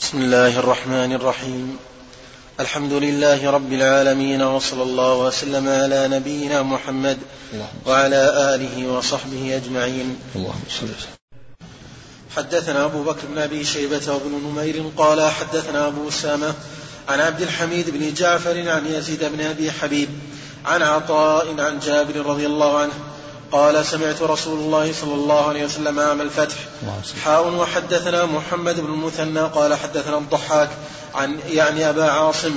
بسم الله الرحمن الرحيم. الحمد لله رب العالمين وصلى الله وسلم على نبينا محمد وعلى آله وصحبه أجمعين. اللهم صل حدثنا أبو بكر بن أبي شيبة وابن نمير قال حدثنا أبو أسامة عن عبد الحميد بن جعفر عن يزيد بن أبي حبيب عن عطاء عن جابر رضي الله عنه قال سمعت رسول الله صلى الله عليه وسلم عام الفتح. حاء وحدثنا محمد بن المثنى قال حدثنا الضحاك عن يعني أبا عاصم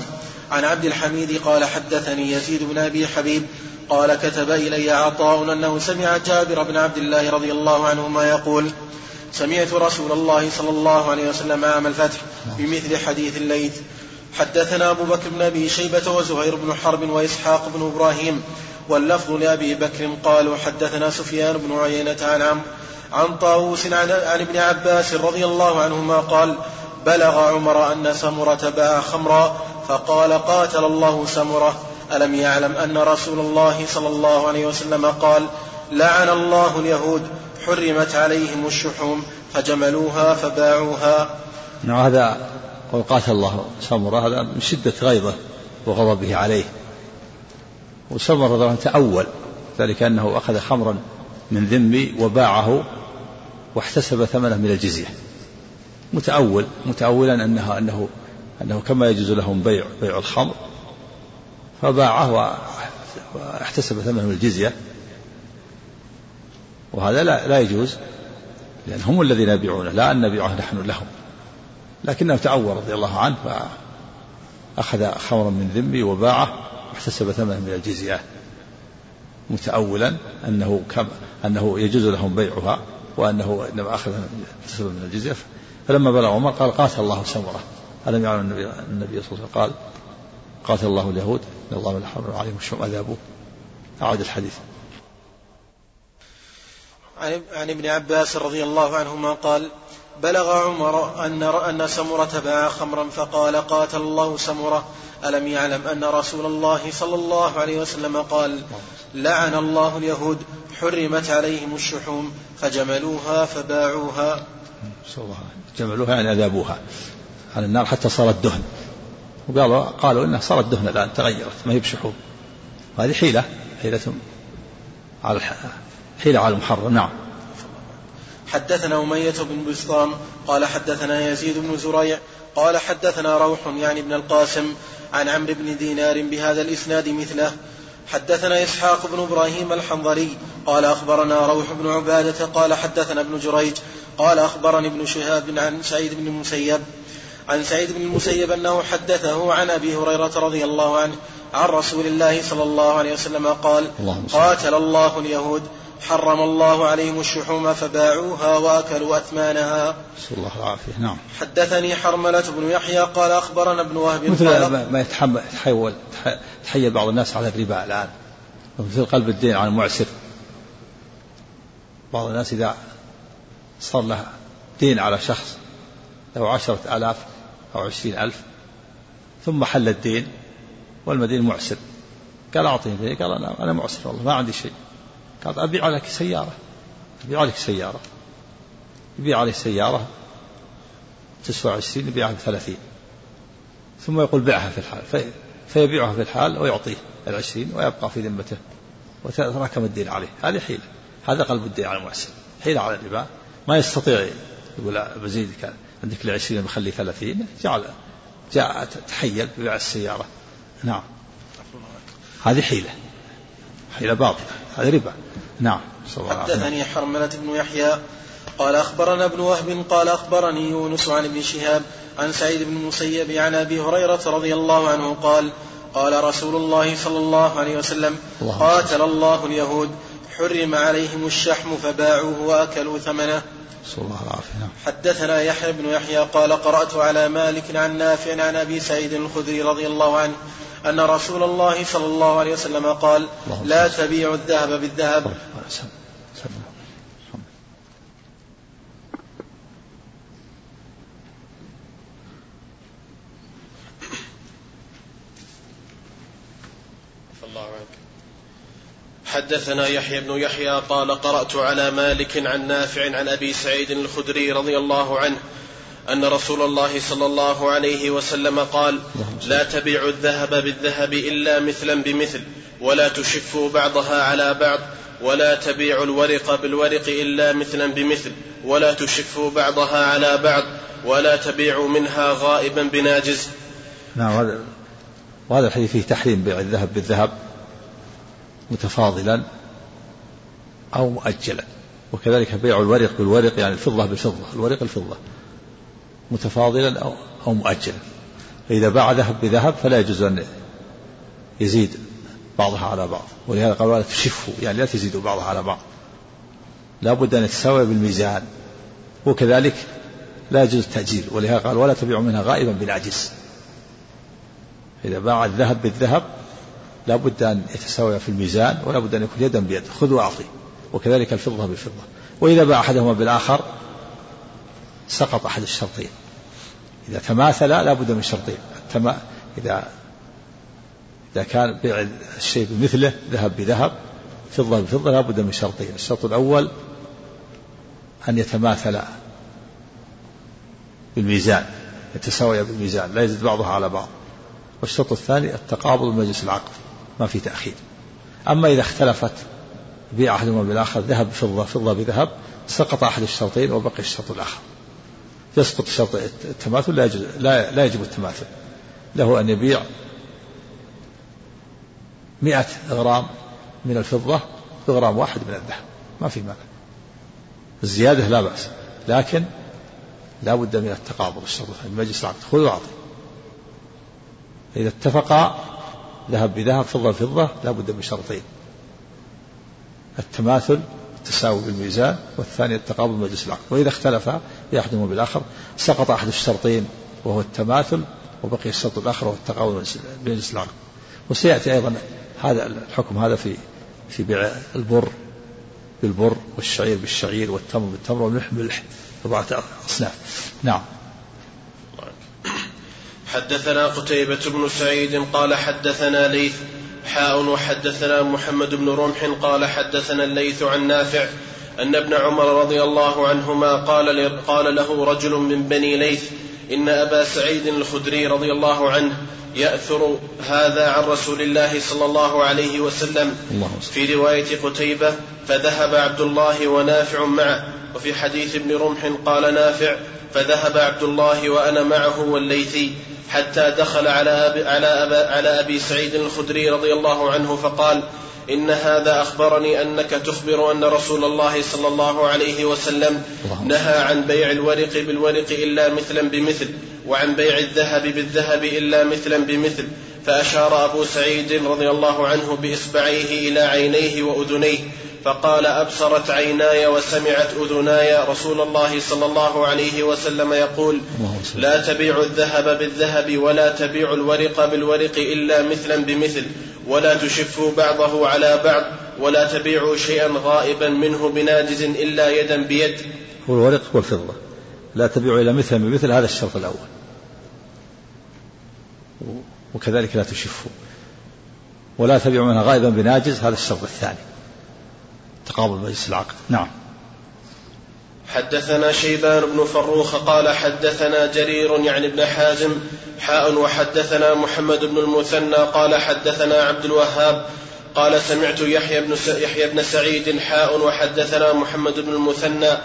عن عبد الحميد قال حدثني يزيد بن أبي حبيب قال كتب إلي عطاء أنه سمع جابر بن عبد الله رضي الله عنهما يقول سمعت رسول الله صلى الله عليه وسلم عام الفتح بمثل حديث الليث. حدثنا أبو بكر بن أبي شيبة وزهير بن حرب وإسحاق بن إبراهيم واللفظ لأبي بكر قالوا حدثنا سفيان بن عيينة عن عم عن طاووس عن, عن ابن عباس رضي الله عنهما قال بلغ عمر أن سمرة باع خمرا فقال قاتل الله سمرة ألم يعلم أن رسول الله صلى الله عليه وسلم قال لعن الله اليهود حرمت عليهم الشحوم فجملوها فباعوها نعم هذا قاتل الله سمرة هذا من شدة غيظة وغضبه عليه. وسمر رضي الله عنه تأول. ذلك أنه أخذ خمرا من ذمي وباعه واحتسب ثمنه من الجزية. متأول. متأولا أنه أنه أنه كما يجوز لهم بيع بيع الخمر. فباعه واحتسب ثمنه من الجزية. وهذا لا لا يجوز. لأن هم الذين يبيعونه لا أن نبيعه نحن لهم. لكنه تعور رضي الله عنه فأخذ خمرا من ذمي وباعه واحتسب ثمنه من الجزية متأولا أنه كم أنه يجوز لهم بيعها وأنه إنما أخذ احتسب من الجزية. فلما بلغ عمر قال قاتل الله سمرة. ألم يعلم النبي النبي صلى الله عليه وسلم قال قاتل الله اليهود إن الله من حرم عليهم الشوم أذابوه أعاد الحديث. عن ابن عباس رضي الله عنهما قال بلغ عمر أن أن سمرة باع خمرا فقال قاتل الله سمرة. ألم يعلم أن رسول الله صلى الله عليه وسلم قال لعن الله اليهود حرمت عليهم الشحوم فجملوها فباعوها. جملوها يعني أذابوها. على النار حتى صارت دهن. وقالوا قالوا إنها صارت دهن الآن تغيرت ما هي بشحوم. هذه حيلة حيلة على حيلة على المحرم نعم. حدثنا أمية بن بسطام قال حدثنا يزيد بن زريع قال حدثنا روح يعني ابن القاسم عن عمرو بن دينار بهذا الإسناد مثله. حدثنا إسحاق بن إبراهيم الحنظلي قال أخبرنا روح بن عبادة قال حدثنا ابن جريج قال أخبرني ابن شهاب عن سعيد بن المسيب. عن سعيد بن المسيب أنه حدثه عن أبي هريرة رضي الله عنه عن رسول الله صلى الله عليه وسلم قال قاتل الله اليهود حرم الله عليهم الشحوم فباعوها وأكلوا أثمانها. نسأل الله العافية، نعم. حدثني حرملة بن يحيى قال أخبرنا ابن وهب مثل ما يتحول تحيل بعض الناس على الربا الآن. مثل قلب الدين على المعسر. بعض الناس إذا صار له دين على شخص له عشرة آلاف أو عشرين ألف ثم حل الدين والمدين معسر قال أعطيني قال أنا أنا معسر والله ما عندي شيء قال أبيع لك سيارة. أبيع لك سيارة. يبيع عليه سيارة تسوى عشرين يبيعها بثلاثين ثم يقول بعها في الحال في فيبيعها في الحال ويعطيه العشرين ويبقى في ذمته وتراكم الدين عليه. هذه حيلة. هذا قلب الدين على المحسن. حيلة على الربا. ما يستطيع يقول بزيد عندك العشرين بخلي ثلاثين جعل جاء تحيل ببيع السيارة. نعم. هذه حيلة. حيلة باطلة هذا ربا. نعم. حدثني حرملة بن يحيى قال أخبرنا ابن وهب قال أخبرني يونس عن ابن شهاب عن سعيد بن المسيب عن أبي هريرة رضي الله عنه قال قال رسول الله صلى الله عليه وسلم الله قاتل الله اليهود حرم عليهم الشحم فباعوه وأكلوا ثمنه. صلى الله العافية نعم. حدثنا يحيى بن يحيى قال قرأت على مالك عن نافع عن أبي سعيد الخدري رضي الله عنه أن رسول الله صلى الله عليه وسلم قال لا تبيع الذهب بالذهب. حدثنا يحيى بن يحيى قال قرأت على مالك عن نافع عن أبي سعيد الخدري رضي الله عنه أن رسول الله صلى الله عليه وسلم قال لا تبيعوا الذهب بالذهب إلا مثلا بمثل ولا تشفوا بعضها على بعض ولا تبيعوا الورق بالورق إلا مثلا بمثل ولا تشفوا بعضها على بعض ولا تبيعوا منها غائبا بناجز نعم هذا وهذا الحديث فيه تحريم بيع الذهب بالذهب متفاضلا أو مؤجلا وكذلك بيع الورق بالورق يعني الفضة بالفضة الورق الفضة. متفاضلا أو, أو مؤجلا. فإذا باع ذهب بذهب فلا يجوز أن يزيد بعضها على بعض. ولهذا قال ولا تشفوا. يعني لا تزيدوا بعضها على بعض. لا بد أن يتساوي بالميزان. وكذلك لا يجوز التأجيل ولهذا قال ولا تبيعوا منها غائبا بالعجز إذا باع الذهب بالذهب لا بد أن يتساوي في الميزان. ولا بد أن يكون يدا بيد. خذ وأعطي. وكذلك الفضة بالفضة. وإذا باع أحدهما بالآخر سقط أحد الشرطين. إذا تماثلا لا بد من شرطين. التما إذا إذا كان بيع الشيء بمثله ذهب بذهب فضة بفضة لا بد من شرطين. الشرط الأول أن يتماثلا بالميزان يتساوي بالميزان لا يزيد بعضها على بعض. والشرط الثاني التقابض بمجلس العقد ما في تأخير. أما إذا اختلفت بيع أحدهما بالآخر ذهب بفضة فضة بذهب سقط أحد الشرطين وبقي الشرط الآخر. يسقط شرط التماثل لا لا, يجب التماثل. له أن يبيع مئة غرام من الفضة بغرام واحد من الذهب. ما في مانع. الزيادة لا بأس. لكن لا بد من التقابض الشرط من مجلس العقد. خذ وأعطي. إذا اتفقا ذهب بذهب فضة بفضة لا بد من شرطين. التماثل التساوي بالميزان والثاني التقابل مجلس العقد. وإذا اختلفا بأحدهما بالآخر. سقط أحد الشرطين وهو التماثل وبقي الشرط الآخر وهو التقابل مجلس العقد وسيأتي أيضا هذا الحكم هذا في في بيع البر بالبر والشعير بالشعير والتمر بالتمر والملح بالملح أربعة أصناف نعم. حدثنا قتيبة بن سعيد قال حدثنا ليث حاء وحدثنا محمد بن رمح قال حدثنا الليث عن نافع أن ابن عمر رضي الله عنهما قال قال له رجل من بني ليث إن أبا سعيد الخدري رضي الله عنه يأثر هذا عن رسول الله صلى الله عليه وسلم. في رواية قتيبة فذهب عبد الله ونافع معه. وفي حديث ابن رمح قال نافع فذهب عبد الله وأنا معه والليثي حتى دخل على أبي, على, أبا على أبي سعيد الخدري رضي الله عنه فقال إن هذا أخبرني أنك تخبر أن رسول الله صلى الله عليه وسلم نهى عن بيع الورق بالورق إلا مثلا بمثل وعن بيع الذهب بالذهب إلا مثلا بمثل. فأشار أبو سعيد رضي الله عنه بإصبعيه إلى عينيه وأذنيه فقال أبصرت عيناي وسمعت أذناي. رسول الله صلى الله عليه وسلم يقول لا تبيع الذهب بالذهب ولا تبيع الورق بالورق إلا مثلا بمثل. ولا تشفوا بعضه على بعض ولا تبيعوا شيئا غائبا منه بناجز إلا يدا بيد. هو الورق والفضة. لا تبيعوا إلى مثلا بمثل هذا الشرط الأول. وكذلك لا تشفوا. ولا تبيعوا منها غائبا بناجز هذا الشرط الثاني. تقابل مجلس العقد. نعم. حدثنا شيبان بن فروخ قال حدثنا جرير يعني ابن حازم حاء وحدثنا محمد بن المثنى قال حدثنا عبد الوهاب قال سمعت يحيى بن يحيى بن سعيد حاء وحدثنا محمد بن المثنى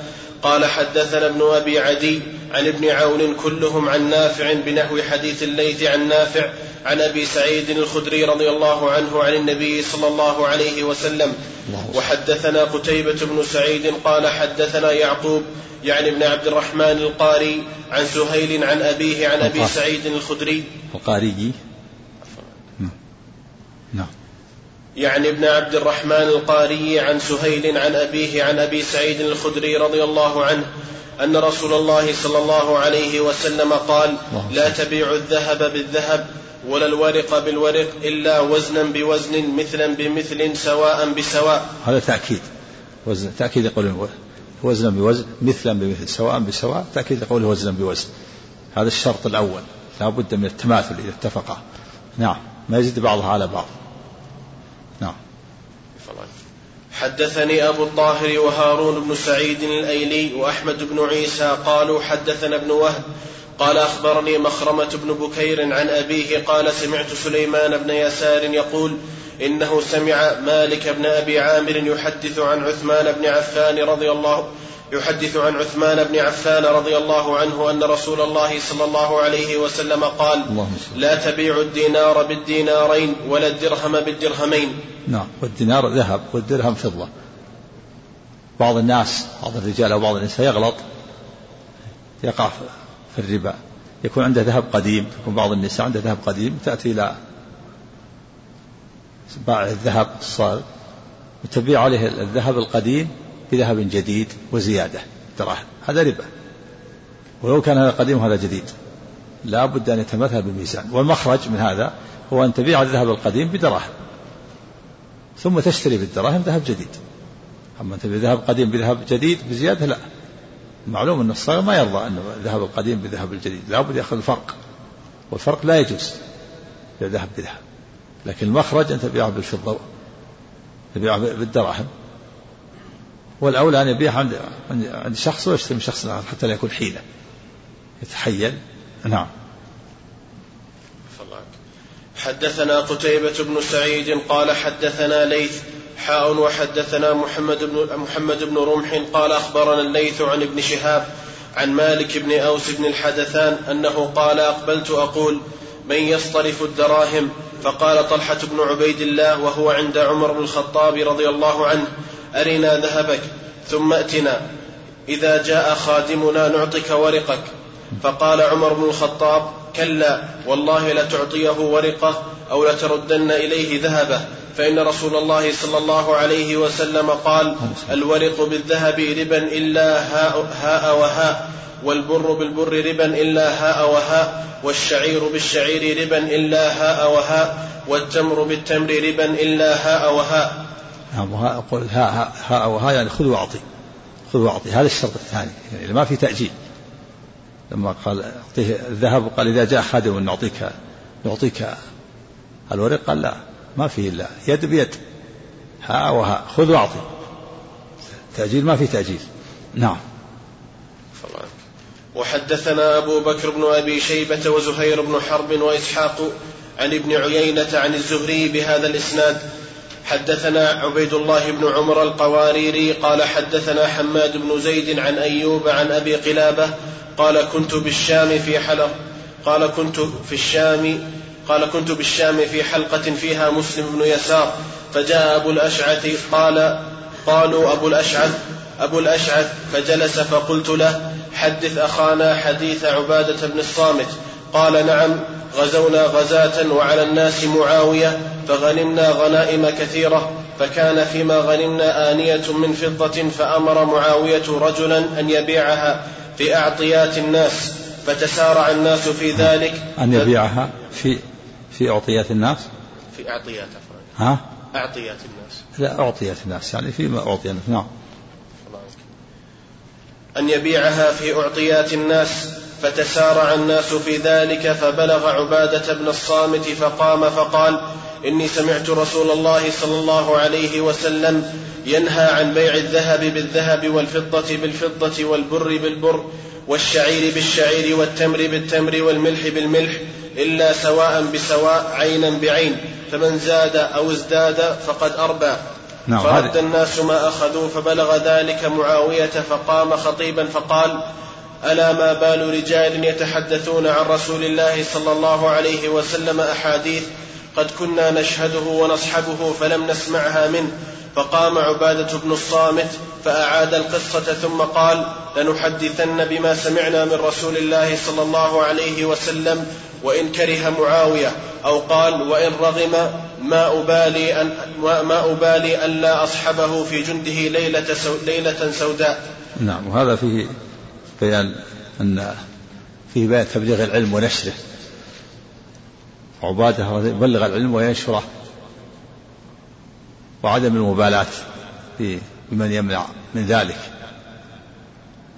قال حدثنا ابن أبي عدي عن ابن عون كلهم عن نافع بنحو حديث الليث عن نافع عن أبي سعيد الخدري رضي الله عنه عن النبي صلى الله عليه وسلم. وحدثنا قتيبة بن سعيد قال حدثنا يعقوب يعني ابن عبد الرحمن القاري عن سهيل عن أبيه عن أبي سعيد الخدري. القاري نعم يعني ابن عبد الرحمن القاري عن سهيل عن أبيه عن أبي سعيد الخدري رضي الله عنه أن رسول الله صلى الله عليه وسلم قال لا تبيعوا الذهب بالذهب ولا الورق بالورق إلا وزنا بوزن مثلا بمثل سواء بسواء. هذا تأكيد. وزن تأكيد يقول وزنا بوزن مثلا بمثل سواء بسواء تأكيد يقول وزنا بوزن. هذا الشرط الأول. لا بد من التماثل إذا اتفقا. نعم. ما يزيد بعضها على بعض نعم حدثني أبو الطاهر وهارون بن سعيد الأيلي وأحمد بن عيسى قالوا حدثنا ابن وهب قال أخبرني مخرمة بن بكير عن أبيه قال سمعت سليمان بن يسار يقول إنه سمع مالك بن أبي عامر يحدث عن عثمان بن عفان رضي الله يحدث عن عثمان بن عفان رضي الله عنه أن رسول الله صلى الله عليه وسلم قال لا تبيع الدينار بالدينارين ولا الدرهم بالدرهمين. نعم والدينار ذهب والدرهم فضة. بعض الناس بعض الرجال أو بعض النساء يغلط يقع في الربا. يكون عنده ذهب قديم يكون بعض النساء عنده ذهب قديم تأتي إلى باع الذهب الصالح وتبيع عليه الذهب القديم بذهب جديد وزيادة دراهم هذا ربا. ولو كان هذا قديم وهذا جديد. لا بد أن يتمثل بالميزان. والمخرج من هذا هو أن تبيع الذهب القديم بدراهم. ثم تشتري بالدراهم ذهب جديد. أما تبيع ذهب قديم بذهب جديد بزيادة لا. معلوم أن الصغير ما يرضى أن الذهب القديم بذهب الجديد. لا بد يأخذ الفرق. والفرق لا يجوز ذهب بذهب. لكن المخرج أن تبيعه بالفضة تبيعه بالدراهم. والأولى أن يبيع عند عند شخص ويشتري من شخص آخر حتى لا يكون حيلة. يتحيل. نعم. حدثنا قتيبة بن سعيد قال حدثنا ليث حاء وحدثنا محمد بن محمد بن رمح قال أخبرنا الليث عن ابن شهاب عن مالك بن أوس بن الحدثان أنه قال أقبلت أقول من يصطرف الدراهم؟ فقال طلحة بن عبيد الله وهو عند عمر بن الخطاب رضي الله عنه أرنا ذهبك ثم ائتنا إذا جاء خادمنا نعطك ورقك. فقال عمر بن الخطاب كلا والله لتعطيه ورقة أو لتردن إليه ذهبه. فإن رسول الله صلى الله عليه وسلم قال الورق بالذهب ربا إلا هاء, هاء وهاء والبر بالبر ربا إلا هاء وهاء والشعير بالشعير ربا إلا هاء وهاء والتمر بالتمر ربا إلا هاء وهاء. وها أقول هاء هاء وهاء يعني خذ وأعطي خذ وأعطي. هذا الشرط الثاني يعني ما في تأجيل. لما قال أعطيه الذهب وقال إذا جاء خادم نعطيك نعطيك الورق قال لا ما فيه إلا يد بيد هاء وهاء خذ وأعطي. تأجيل ما في تأجيل. نعم. وحدثنا أبو بكر بن أبي شيبة وزهير بن حرب وإسحاق عن ابن عيينة عن الزهري بهذا الإسناد حدثنا عبيد الله بن عمر القواريري قال حدثنا حماد بن زيد عن أيوب عن أبي قلابة قال كنت بالشام في حلق قال كنت في الشام قال كنت بالشام في حلقة فيها مسلم بن يسار فجاء أبو الأشعث قال قالوا أبو الأشعث أبو الأشعث فجلس فقلت له حدث أخانا حديث عبادة بن الصامت قال نعم غزونا غزاة وعلى الناس معاوية فغنمنا غنائم كثيرة فكان فيما غنمنا آنية من فضة فأمر معاوية رجلا أن يبيعها في أعطيات الناس فتسارع الناس في ذلك. أن يبيعها في في أعطيات الناس؟ في أعطيات ها؟ أعطيات الناس. لا أعطيات الناس يعني فيما أعطي الناس نعم. أن يبيعها في أعطيات الناس فتسارع الناس في ذلك فبلغ عبادة بن الصامت فقام فقال إني سمعت رسول الله صلى الله عليه وسلم ينهى عن بيع الذهب بالذهب والفضة بالفضة والبر بالبر والشعير بالشعير والتمر بالتمر والملح بالملح إلا سواء بسواء عينا بعين. فمن زاد أو ازداد فقد أربى. نعم فرد الناس ما أخذوا فبلغ ذلك معاوية فقام خطيبا فقال ألا ما بال رجال يتحدثون عن رسول الله صلى الله عليه وسلم أحاديث قد كنا نشهده ونصحبه فلم نسمعها منه فقام عبادة بن الصامت فأعاد القصة ثم قال لنحدثن بما سمعنا من رسول الله صلى الله عليه وسلم وإن كره معاوية أو قال وإن رغم ما أبالي أن ما أبالي أن لا أصحبه في جنده ليلة ليلة سوداء. نعم وهذا فيه بيان أن فيه بيان تبليغ العلم ونشره عبادة يبلغ العلم وينشره. وعدم المبالاة بمن يمنع من ذلك.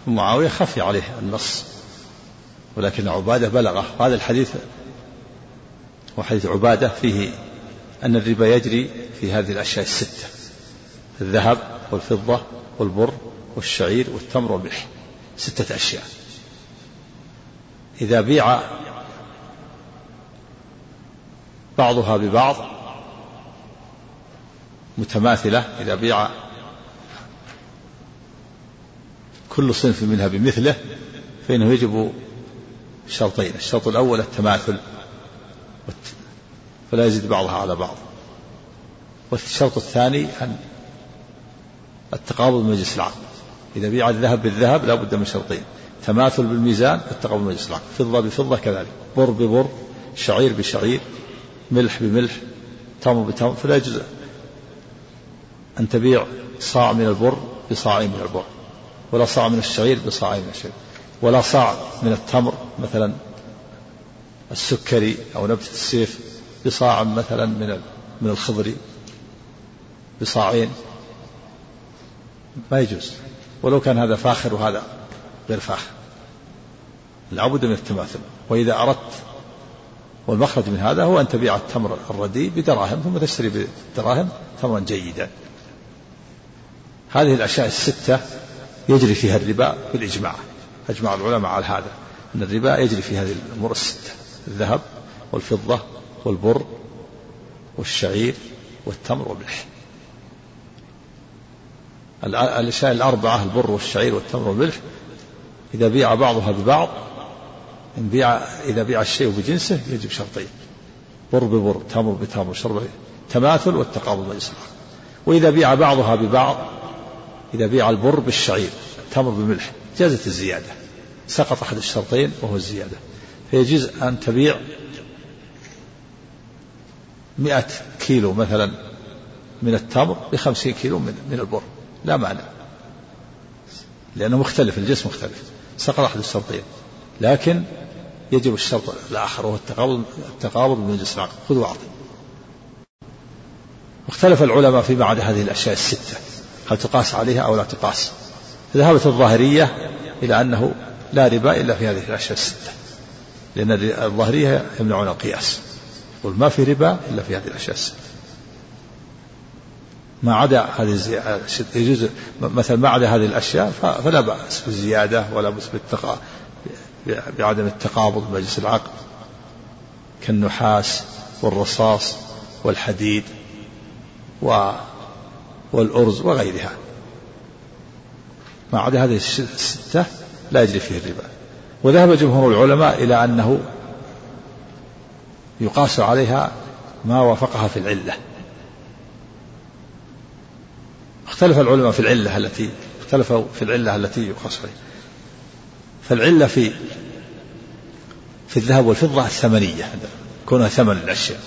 معاوية خفي عليه النص. ولكن عبادة بلغه. هذا الحديث وحديث عبادة. فيه أن الربا يجري في هذه الأشياء الستة. الذهب والفضة والبر والشعير والتمر والملح. ستة أشياء. إذا بيع بعضها ببعض متماثلة إذا بيع كل صنف منها بمثله فإنه يجب شرطين الشرط الأول التماثل فلا يزيد بعضها على بعض. والشرط الثاني أن التقابض مجلس العقد. إذا بيع الذهب بالذهب لا بد من شرطين تماثل بالميزان والتقابض مجلس العقد. فضة بفضة كذلك بر ببر شعير بشعير ملح بملح تمر بتمر فلا يجوز أن تبيع صاع من البر بصاع من البر ولا صاع من الشعير بصاع من الشعير ولا صاع من التمر مثلا السكري أو نبتة السيف بصاع مثلا من من الخضر بصاعين. ما يجوز. ولو كان هذا فاخر وهذا غير فاخر. لابد من التماثل. وإذا أردت والمخرج من هذا هو أن تبيع التمر الرديء بدراهم ثم تشتري بدراهم تمرا جيدا. هذه الأشياء الستة يجري فيها الربا بالإجماع. أجمع العلماء على هذا. أن الربا يجري في هذه الأمور الستة الذهب والفضة والبر والشعير والتمر والملح. الأشياء الأربعة البر والشعير والتمر والملح. إذا بيع بعضها ببعض إن بيع إذا بيع الشيء بجنسه يجب شرطين بر ببر تمر بتمر شرب تماثل والتقابل مجلس وإذا بيع بعضها ببعض إذا بيع البر بالشعير تمر بملح جازت الزيادة. سقط أحد الشرطين وهو الزيادة. فيجوز أن تبيع مئة كيلو مثلا من التمر بخمسين كيلو من, من البر. لا معنى لأنه مختلف الجنس مختلف. سقط أحد الشرطين. لكن يجب الشرط الآخر وهو التقابض التقابض من جنس العقد. خذ وأعطي. واختلف العلماء فيما عدا هذه الأشياء الستة. هل تقاس عليها أو لا تقاس؟ ذهبت الظاهرية إلى أنه لا ربا إلا في هذه الأشياء الستة. لأن الظاهرية يمنعون القياس. يقول ما في ربا إلا في هذه الأشياء الستة. ما عدا هذه يجوز مثلا ما عدا هذه الأشياء فلا بأس بالزيادة ولا بأس بعدم التقابض بمجلس العقد كالنحاس والرصاص والحديد و والأرز وغيرها. ما عدا هذه الستة لا يجري فيه الربا. وذهب جمهور العلماء إلى أنه يقاس عليها ما وافقها في العلة. اختلف العلماء في العلة التي اختلفوا في العلة التي يقاس عليها. فالعلة في في الذهب والفضة الثمنية كونها ثمن الأشياء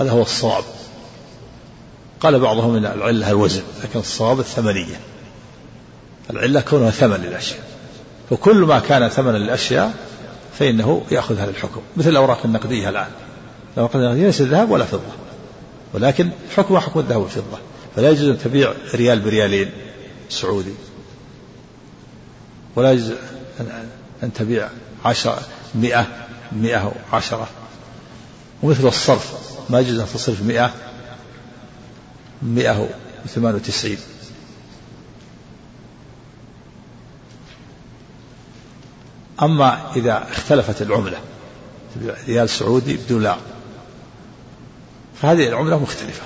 هذا هو الصواب. قال بعضهم إن العلة الوزن لكن الصواب الثمنية. العلة كونها ثمن للأشياء. وكل ما كان ثمنا للأشياء فإنه يأخذ هذا الحكم مثل الأوراق النقدية الآن. الأوراق النقدية ليس ذهب ولا فضة ولكن حكمها حكم الذهب والفضة. فلا يجوز أن تبيع ريال بريالين سعودي ولا يجوز أن تبيع عشرة مئة مئة وعشرة. ومثل الصرف ما يجوز أن تصرف مئة مئة وثمان وتسعين. أما إذا اختلفت العملة ريال سعودي بدولار فهذه العملة مختلفة.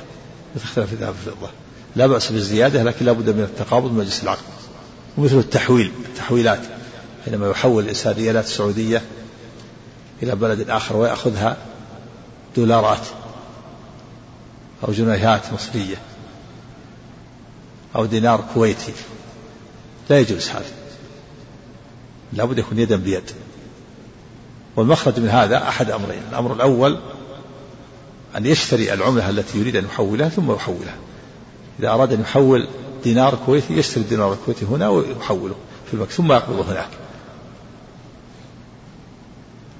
تختلف الذهب الفضة لا بأس بالزيادة لكن لا بد من التقابض مجلس العقد. ومثل التحويل التحويلات. حينما يحول الإنسان ريالات سعودية إلى بلد آخر ويأخذها دولارات أو جنيهات مصرية أو دينار كويتي. لا يجوز هذا. لابد يكون يدا بيد. والمخرج من هذا أحد أمرين. الأمر الأول أن يشتري العملة التي يريد أن يحولها ثم يحولها. إذا أراد أن يحول دينار كويتي يشتري الدينار الكويتي هنا ويحوله في البنك ثم يقبضه هناك.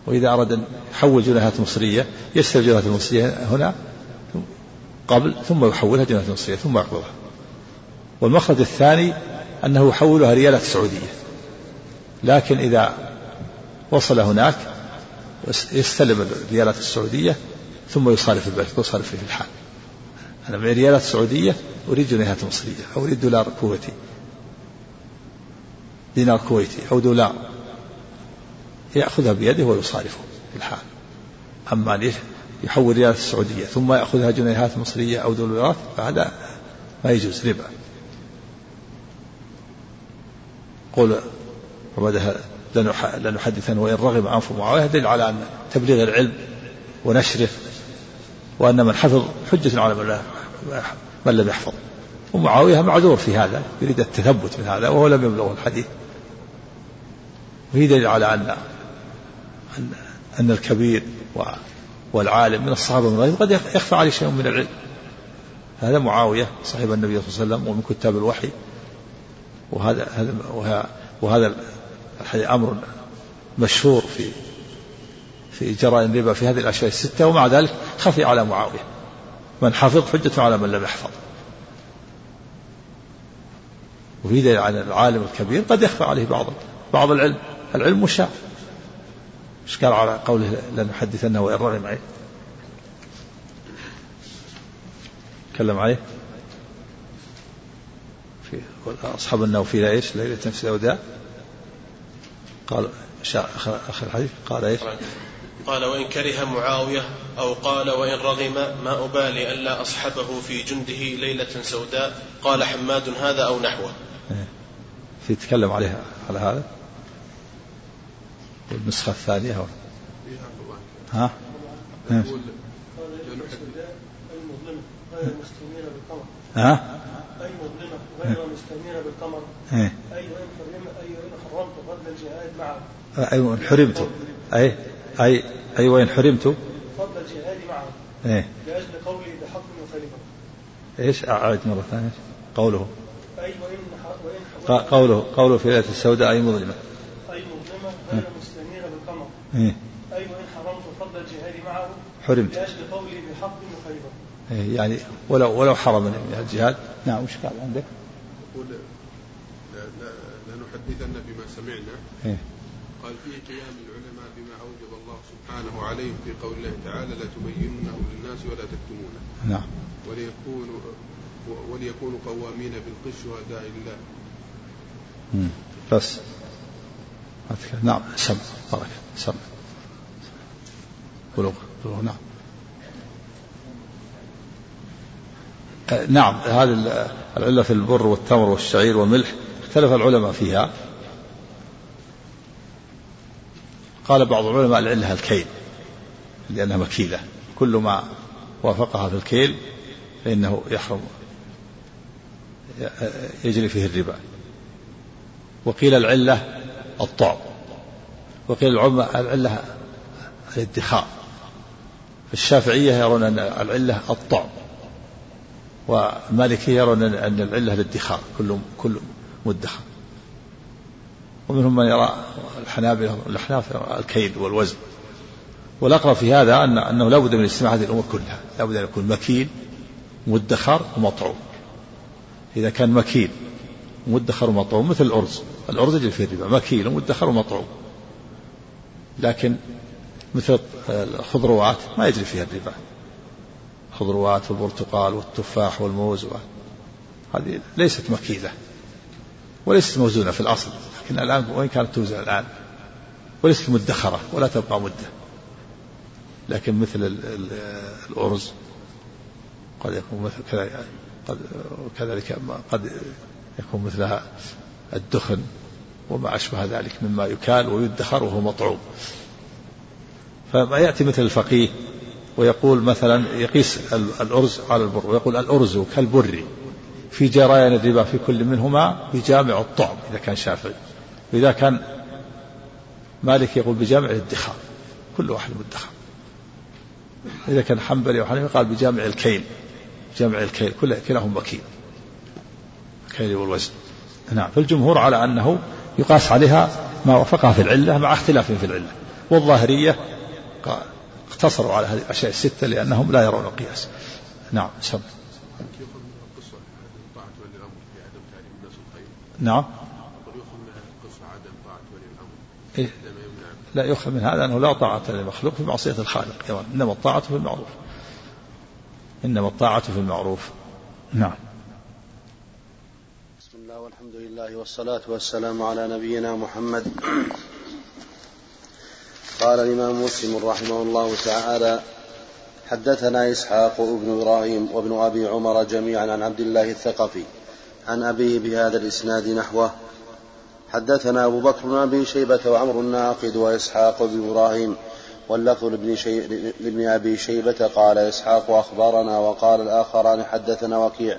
وإذا أراد أن يحول جنيهات مصرية يشتري الجنيهات المصرية هنا قبل ثم يحولها جنيهات مصرية ثم يقبضها والمخرج الثاني أنه يحولها ريالات سعودية. لكن إذا وصل هناك يستلم الريالات السعودية ثم يصارف البنك ويصارف في الحال. أنا معي ريالات سعودية أريد جنيهات مصرية أو أريد دولار كويتي دينار كويتي أو دولار يأخذها بيده ويصارفه في الحال أما أن يحول ريالات السعودية ثم يأخذها جنيهات مصرية أو دولارات فهذا ما يجوز ربا. قول وبعدها لنحدثن وإن رغب أنف معاوية دليل على أن تبليغ العلم ونشره وأن من حفظ حجة على من لم يحفظ. ومعاوية معذور في هذا يريد التثبت من هذا وهو لم يبلغه الحديث. وفي دليل على أن أن, الكبير والعالم من الصحابة من غيره قد يخفى عليه شيء من العلم. هذا معاوية صاحب النبي صلى الله عليه وسلم ومن كتاب الوحي. وهذا هذا وهذا أمر مشهور في في جرائم الربا في هذه الأشياء الستة ومع ذلك خفي على معاوية. من حفظ حجة على من لم يحفظ. وفي دليل على العالم الكبير قد يخفى عليه بعض بعض العلم. العلم مشاع. إيش قال على قوله لنحدثنه وإن رغم عليه تكلم عليه؟ في أصحاب النوفي إيش؟ ليلة سوداء قال آخر الحديث. قال إيش؟ قال وإن كره معاوية أو قال وإن رغم ما أبالي ألا أصحبه في جنده ليلة سوداء قال حماد هذا أو نحوه. إيه. في تكلم عليها على هذا؟ النسخة الثانية هو. ها؟ ها؟ ها؟ أي مظلمة غير مستميرة بالقمر؟ أي وإن حرمت أي وإن حرمت فضل الجهاد معه؟ أي وإن حرمت. أي أي أي وإن حرمت. فضل الجهاد معه؟ إيه. لأجل قولي بحق وخليفة إيش؟ أعد مرة ثانية. قوله. أي وإن وإن قوله قوله في ليلة السوداء أي مظلمة أي مظلمة غير مستنيرة بالقمر إيه. أي وإن حرمت فضل الجهاد معه حرمت. لأجل قولي بحق وخليفة إيه يعني ولو ولو حرم الجهاد. نعم وش قال عندك؟ يقول لنحدثن بما سمعنا. إيه؟ قال فيه قيام العلماء بما أوجب الله سبحانه عليهم في قول الله تعالى لتبيننه للناس ولا تكتمونه. نعم. وليكونوا وليكونوا قوامين بالقش شهداء الله بس. نعم سم. بارك. سم. بلوغ بلوغ نعم. نعم هذه العلة في البر والتمر والشعير والملح. اختلف العلماء فيها. قال بعض العلماء العلة الكيل لأنها مكيلة. كل ما وافقها في الكيل فإنه يحرم يجري فيه الربا. وقيل العلة الطعم. وقيل العلة الادخار. الشافعية يرون أن العلة الطعم والمالكية يرون أن العلة الادخار كل كل مدخر. ومنهم من يرى الحنابلة الأحناف الكيد والوزن. والأقرب في هذا أن أنه لا بد من اجتماع هذه الأمور كلها. لا بد أن يكون مكين مدخر ومطعوم. إذا كان مكين مدخر ومطعوم مثل الأرز. الأرز يجري فيه الربا مكين ومدخر ومطعوم لكن مثل الخضروات ما يجري فيها الربا. الخضروات والبرتقال والتفاح والموز هذه ليست مكيدة وليست موزونة في الأصل. لكن الآن وإن كانت توزن الآن. وليست مدخرة ولا تبقى مدة لكن مثل الأرز قد يكون مثل كذلك قد كذلك قد يكون مثلها الدخن وما أشبه ذلك مما يكال ويدخر وهو مطعوم. فما يأتي مثل الفقيه ويقول مثلا يقيس الأرز على البر ويقول الأرز كالبر في جريان الربا في كل منهما بجامع الطعم إذا كان شافعي. وإذا كان مالك يقول بجامع الادخار كل واحد مدخر إذا كان حنبلي وحنيفة قال بجامع الكيل جمع الكيل كل كلاهما مكيل الكيل والوزن. نعم فالجمهور على أنه يقاس عليها ما وافقها في العلة مع اختلاف في العلة. والظاهرية اقتصروا على هذه الأشياء الستة لأنهم لا يرون القياس. نعم سم. نعم. إيه؟ لا يؤخذ من هذا أنه لا طاعة للمخلوق في معصية الخالق. إنما الطاعة في المعروف. إنما الطاعة في المعروف. نعم. بسم الله والحمد لله والصلاة والسلام على نبينا محمد. قال الإمام مسلم رحمه الله تعالى حدثنا إسحاق بن إبراهيم وابن أبي عمر جميعا عن عبد الله الثقفي عن أبيه بهذا الإسناد نحوه. حدثنا أبو بكر بن أبي شيبة وعمر الناقد وإسحاق بن إبراهيم واللفظ لابن, شي... لابن أبي شيبة قال إسحاق أخبرنا وقال الآخران حدثنا وكيع.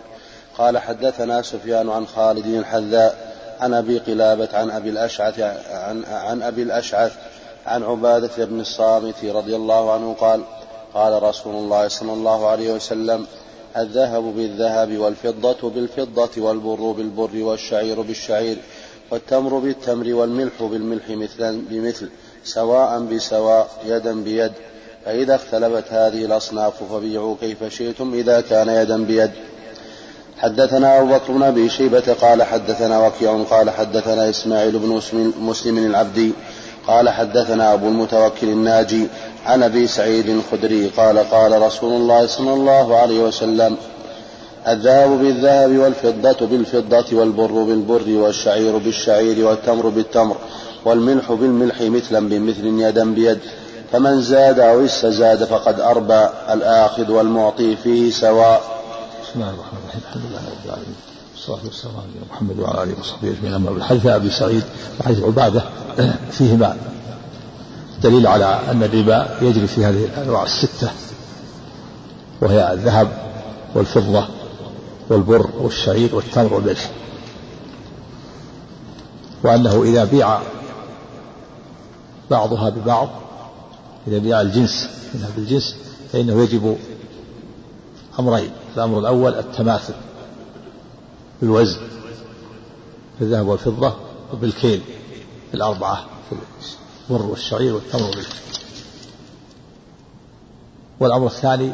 قال حدثنا سفيان عن خالد الحذاء عن أبي قلابة عن أبي الأشعث عن, عن أبي الأشعث عن عبادة بن الصامت رضي الله عنه قال قال رسول الله صلى الله عليه وسلم الذهب بالذهب والفضة بالفضة والبر بالبر والشعير بالشعير والتمر بالتمر والملح بالملح مثلا بمثل سواء بسواء يدا بيد. فإذا اختلفت هذه الأصناف فبيعوا كيف شئتم إذا كان يدا بيد. حدثنا أبو بكر بن أبي شيبة قال حدثنا وكيع قال حدثنا إسماعيل بن مسلم العبدي قال حدثنا أبو المتوكل الناجي عن أبي سعيد الخدري قال قال رسول الله صلى الله عليه وسلم الذهب بالذهب والفضة بالفضة والبر بالبر والشعير بالشعير والتمر بالتمر والملح بالملح مثلا بمثل يدا بيد فمن زاد أو استزاد فقد أربى الآخذ والمعطي فيه سواء. بسم الله الرحمن الرحيم. الحمد لله رب العالمين. والصلاة والسلام على محمد وعلى آله وصحبه أجمعين. أما بالحديث أبي سعيد وحديث عبادة فيهما دليل على أن الربا يجري في هذه الأنواع الستة وهي الذهب والفضة والبر والشعير والتمر والملح وأنه إذا بيع بعضها ببعض إذا بيع الجنس منها بالجنس فإنه يجب أمرين. الأمر الأول التماثل بالوزن في الذهب والفضة وبالكيل الأربعة في البر والشعير والتمر والأمر الثاني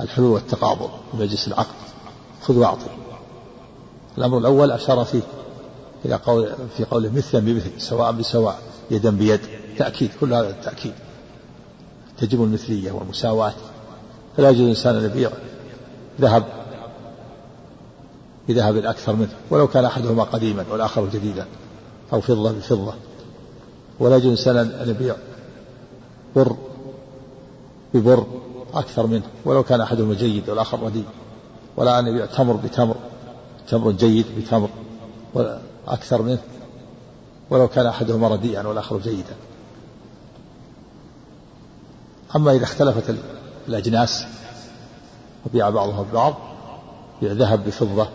الحلول والتقابض بمجلس العقد. خذ واعطي. الأمر الأول أشار فيه إلى قول في قوله مثلا بمثل سواء بسواء يدا بيد. تأكيد كل هذا التأكيد تجب المثلية والمساواة. فلا يجوز الإنسان أن يبيع ذهب. بذهب أكثر منه. ولو كان أحدهما قديما والآخر جديدا. أو فضة بفضة. ولا يجوز الإنسان أن يبيع بر ببر أكثر منه. ولو كان أحدهما جيد والآخر رديء. ولا أن يبيع تمر بتمر. تمر جيد بتمر. أكثر منه. ولو كان أحدهما رديئا والآخر جيدا. أما إذا اختلفت الأجناس وبيع بعضها ببعض بيع ذهب بفضة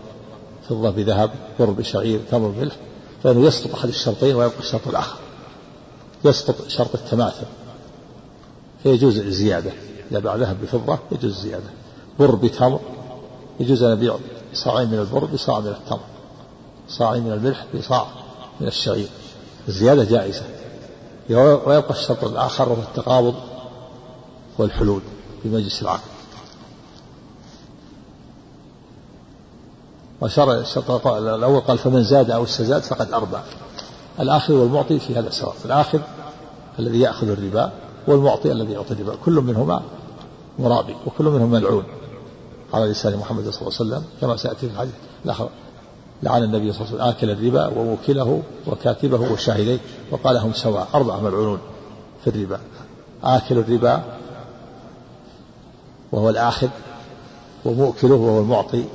فضة بذهب بر بشعير تمر بملح فإنه يسقط أحد الشرطين ويبقى الشرط الآخر. يسقط شرط التماثل. فيجوز الزيادة. إذا باع ذهب بفضة يجوز الزيادة. بر بتمر يجوز أن يبيع صاعين من البر بصاع من التمر. صاعين من الملح بصاع من الشعير. الزيادة جائزة. ويبقى الشرط الآخر وهو التقابض والحلول في مجلس العقد وشرع الشرط الأول قال فمن زاد أو استزاد فقد أربى الآخذ والمعطي في هذا سواء الآخذ الذي يأخذ الربا والمعطي الذي يعطي الربا. كل منهما مرابي وكل منهم ملعون. على لسان محمد صلى الله عليه وسلم كما سيأتي في الحديث الآخر. لعن النبي صلى الله عليه وسلم آكل الربا وموكله وكاتبه وشاهديه وقال هم سواء. أربعة ملعونون في الربا. آكل الربا وهو الآخذ ومؤكله وهو المعطي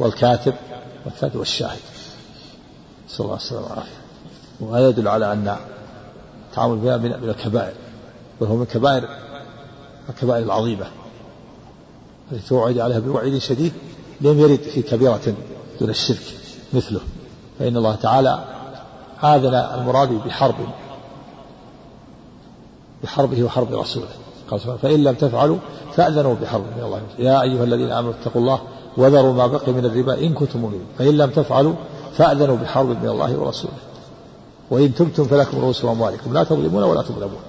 والكاتب والكاتب والشاهد. صلى الله عليه وسلم والعافية. وهذا يدل على أن التعامل بها من الكبائر. وهو من كبائر الكبائر العظيمة. التي توعد عليها بوعيد شديد لم يرد في كبيرة دون الشرك مثله. فإن الله تعالى آذن المراد بحرب بحربه وحرب رسوله. قال سبحانه فإن لم تفعلوا فأذنوا بحرب من الله. يا أيها الذين آمنوا اتقوا الله وذروا ما بقي من الربا إن كنتم مؤمنين. فإن لم تفعلوا فأذنوا بحرب من الله ورسوله. وإن تبتم فلكم رؤوس أموالكم. لا تظلمون ولا تظلمون.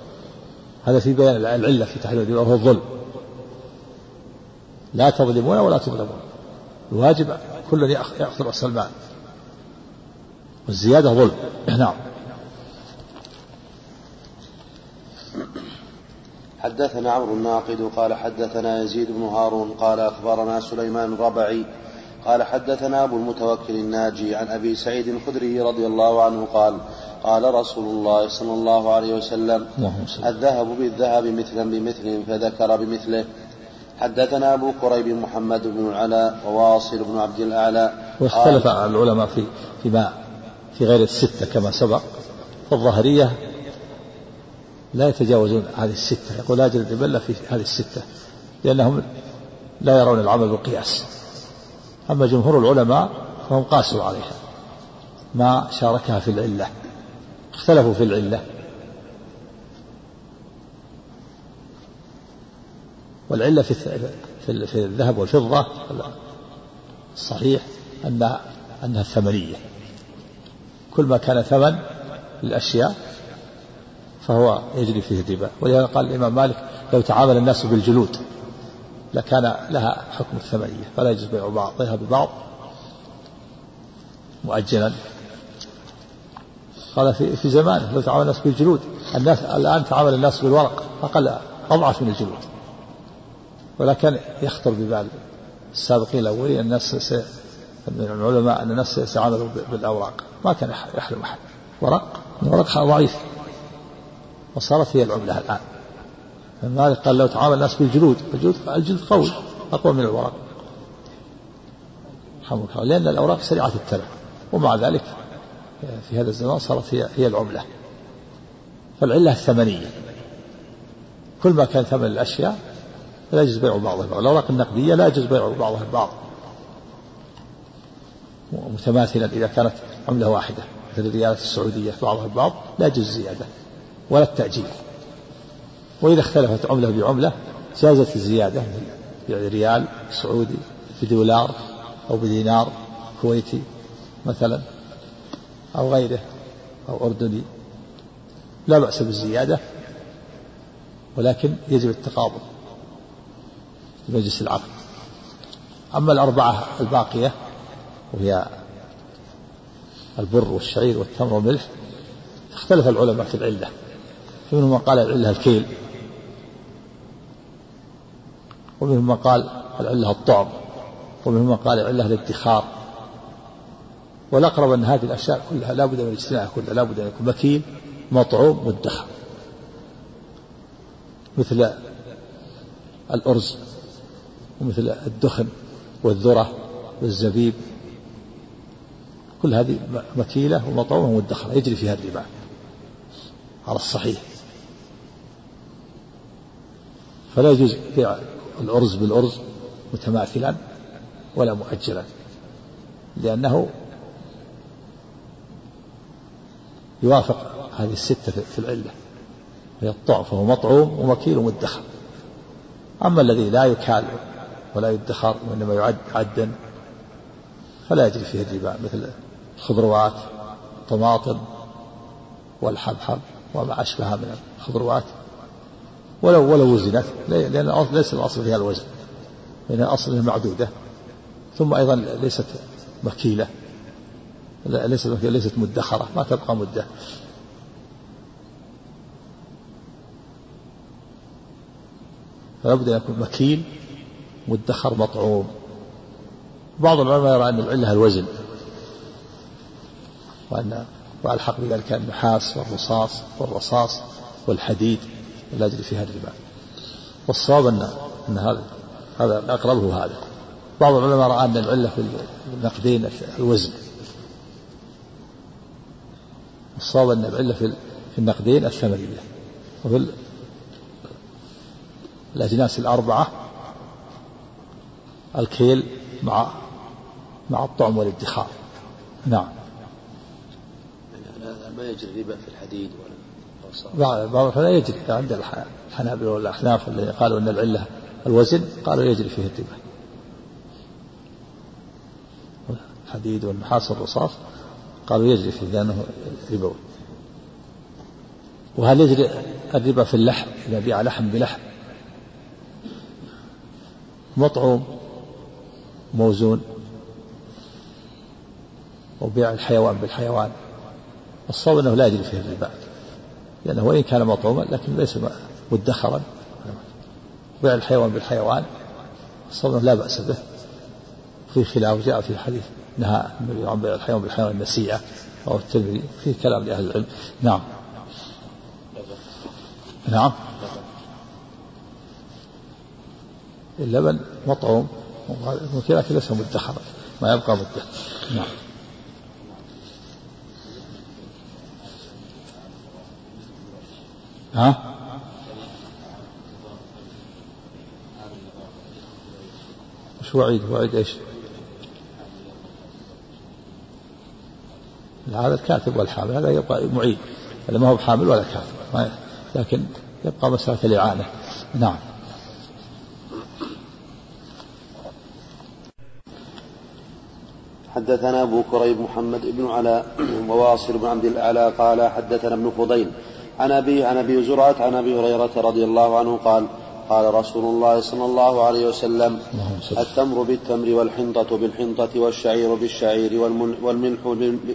هذا في بيان العلة في تحريم الربا وهو الظلم. لا تظلمون ولا تظلمون. الواجب كل يأخذ رأس المال. والزيادة ظلم. نعم. حدثنا عمرو الناقد قال حدثنا يزيد بن هارون قال أخبرنا سليمان الربعي قال حدثنا أبو المتوكل الناجي عن أبي سعيد الخدري رضي الله عنه قال قال رسول الله صلى الله عليه وسلم الذهب بالذهب مثلا بمثل فذكر بمثله. حدثنا أبو كريب محمد بن العلاء وواصل بن عبد الأعلى. واختلف العلماء في فيما في غير الستة كما سبق فالظاهرية لا يتجاوزون هذه الستة. يقول لا جلد إلا في هذه الستة لأنهم لا يرون العمل بالقياس. أما جمهور العلماء فهم قاسوا عليها. ما شاركها في العلة. اختلفوا في العلة. والعلة في في الذهب والفضة الصحيح أن أنها ثمنية كل ما كان ثمن للأشياء فهو يجري فيه الربا. ولهذا قال الإمام مالك لو تعامل الناس بالجلود لكان لها حكم الثمنية فلا يجوز بيع بعضها ببعض. مؤجلا. قال في في زمانه لو تعامل الناس بالجلود. الناس الآن تعامل الناس بالورق أقل أضعف من الجلود. ولكن يخطر ببال السابقين الأولين الناس من العلماء أن الناس سيعاملوا بالأوراق ما كان يحلم أحد. ورق ورق ضعيف. وصارت هي العملة الآن. مالك قال لو تعامل الناس بالجلود الجلود الجلد قوي أقوى من الورق لأن الأوراق سريعة التلف ومع ذلك في هذا الزمان صارت هي هي العملة. فالعلة الثمنية. كل ما كان ثمن الأشياء لا يجوز بيع بعضها البعض. الأوراق النقدية لا يجوز بيع بعضها البعض. متماثلا إذا كانت عملة واحدة مثل الريالات السعودية بعضها البعض لا يجوز الزيادة ولا التأجيل. وإذا اختلفت عملة بعملة جازت الزيادة يعني ريال سعودي بدولار أو بدينار كويتي مثلا أو غيره أو أردني. لا بأس بالزيادة ولكن يجب التقابض في مجلس العقد. أما الأربعة الباقية وهي البر والشعير والتمر والملح اختلف العلماء في العلة. فمنهم من قال العلة الكيل. ومنهم من قال العلة الطعم. ومنهم من قال العلة الادخار. والأقرب أن هذه الأشياء كلها لا بد من اجتناعها كلها لا بد أن يكون مكيل مطعوم مدخر. مثل الأرز ومثل الدخن والذرة والزبيب. كل هذه مكيلة ومطعومة ومدخرة يجري فيها الربا على الصحيح. فلا يجوز بيع الأرز بالأرز متماثلا ولا مؤجلا لأنه يوافق هذه الستة في العلة. هي الطعم فهو مطعوم ومكيل ومدخر. أما الذي لا يكال ولا يدخر وإنما يعد عدا فلا يجري فيه الربا مثل الخضروات الطماطم والحبحب وما أشبه من الخضروات. ولو ولو وزنت لأن ليس الأصل فيها الوزن لأن الأصل معدودة ثم أيضا ليست مكيلة ليست مكيلة ليست مدخرة ما تبقى مدة. فلا بد أن يكون مكيل مدخر مطعوم. بعض العلماء يرى أن العلة الوزن وأن وألحق بذلك النحاس والرصاص والرصاص والحديد. الأجر فيها الربا والصواب أن أن هذا هذا الأقرب هو هذا. بعض العلماء رأى أن العلة في النقدين الوزن. الصواب أن العلة في النقدين الثمنية وفي الأجناس الأربعة الكيل مع مع الطعم والادخار. نعم. ما يجري ربا في الحديد ولا بعض لا يجري عند الحنابلة والأحناف اللي قالوا أن العلة الوزن قالوا يجري فيه الربا الحديد والنحاس والرصاص قالوا يجري فيه لأنه ربوي. وهل يجري الربا في اللحم؟ إذا بيع لحم بلحم. مطعوم موزون. وبيع الحيوان بالحيوان. الصواب إنه لا يجري فيه الربا. لأنه وإن كان مطعوما لكن ليس مدخرا. بيع الحيوان بالحيوان الصوم لا بأس به. في خلاف جاء في الحديث نهى النبي عن بيع الحيوان بالحيوان النسيئة أو الترمذي في كلام لأهل العلم. نعم. نعم. اللبن مطعوم ولكن ليس مدخرا ما يبقى مدة نعم. ها؟ وش وعيد وعيد إيش؟ هذا الكاتب والحامل هذا يبقى معيد هذا ما هو بحامل ولا كاتب لكن يبقى مسألة الإعانة. نعم. حدثنا أبو كريب محمد بن علاء وواصل بن عبد الأعلى قال حدثنا ابن فضيل عن أبي عن أبي زرعة عن أبي هريرة رضي الله عنه قال قال رسول الله صلى الله عليه وسلم التمر بالتمر والحنطة بالحنطة والشعير بالشعير والملح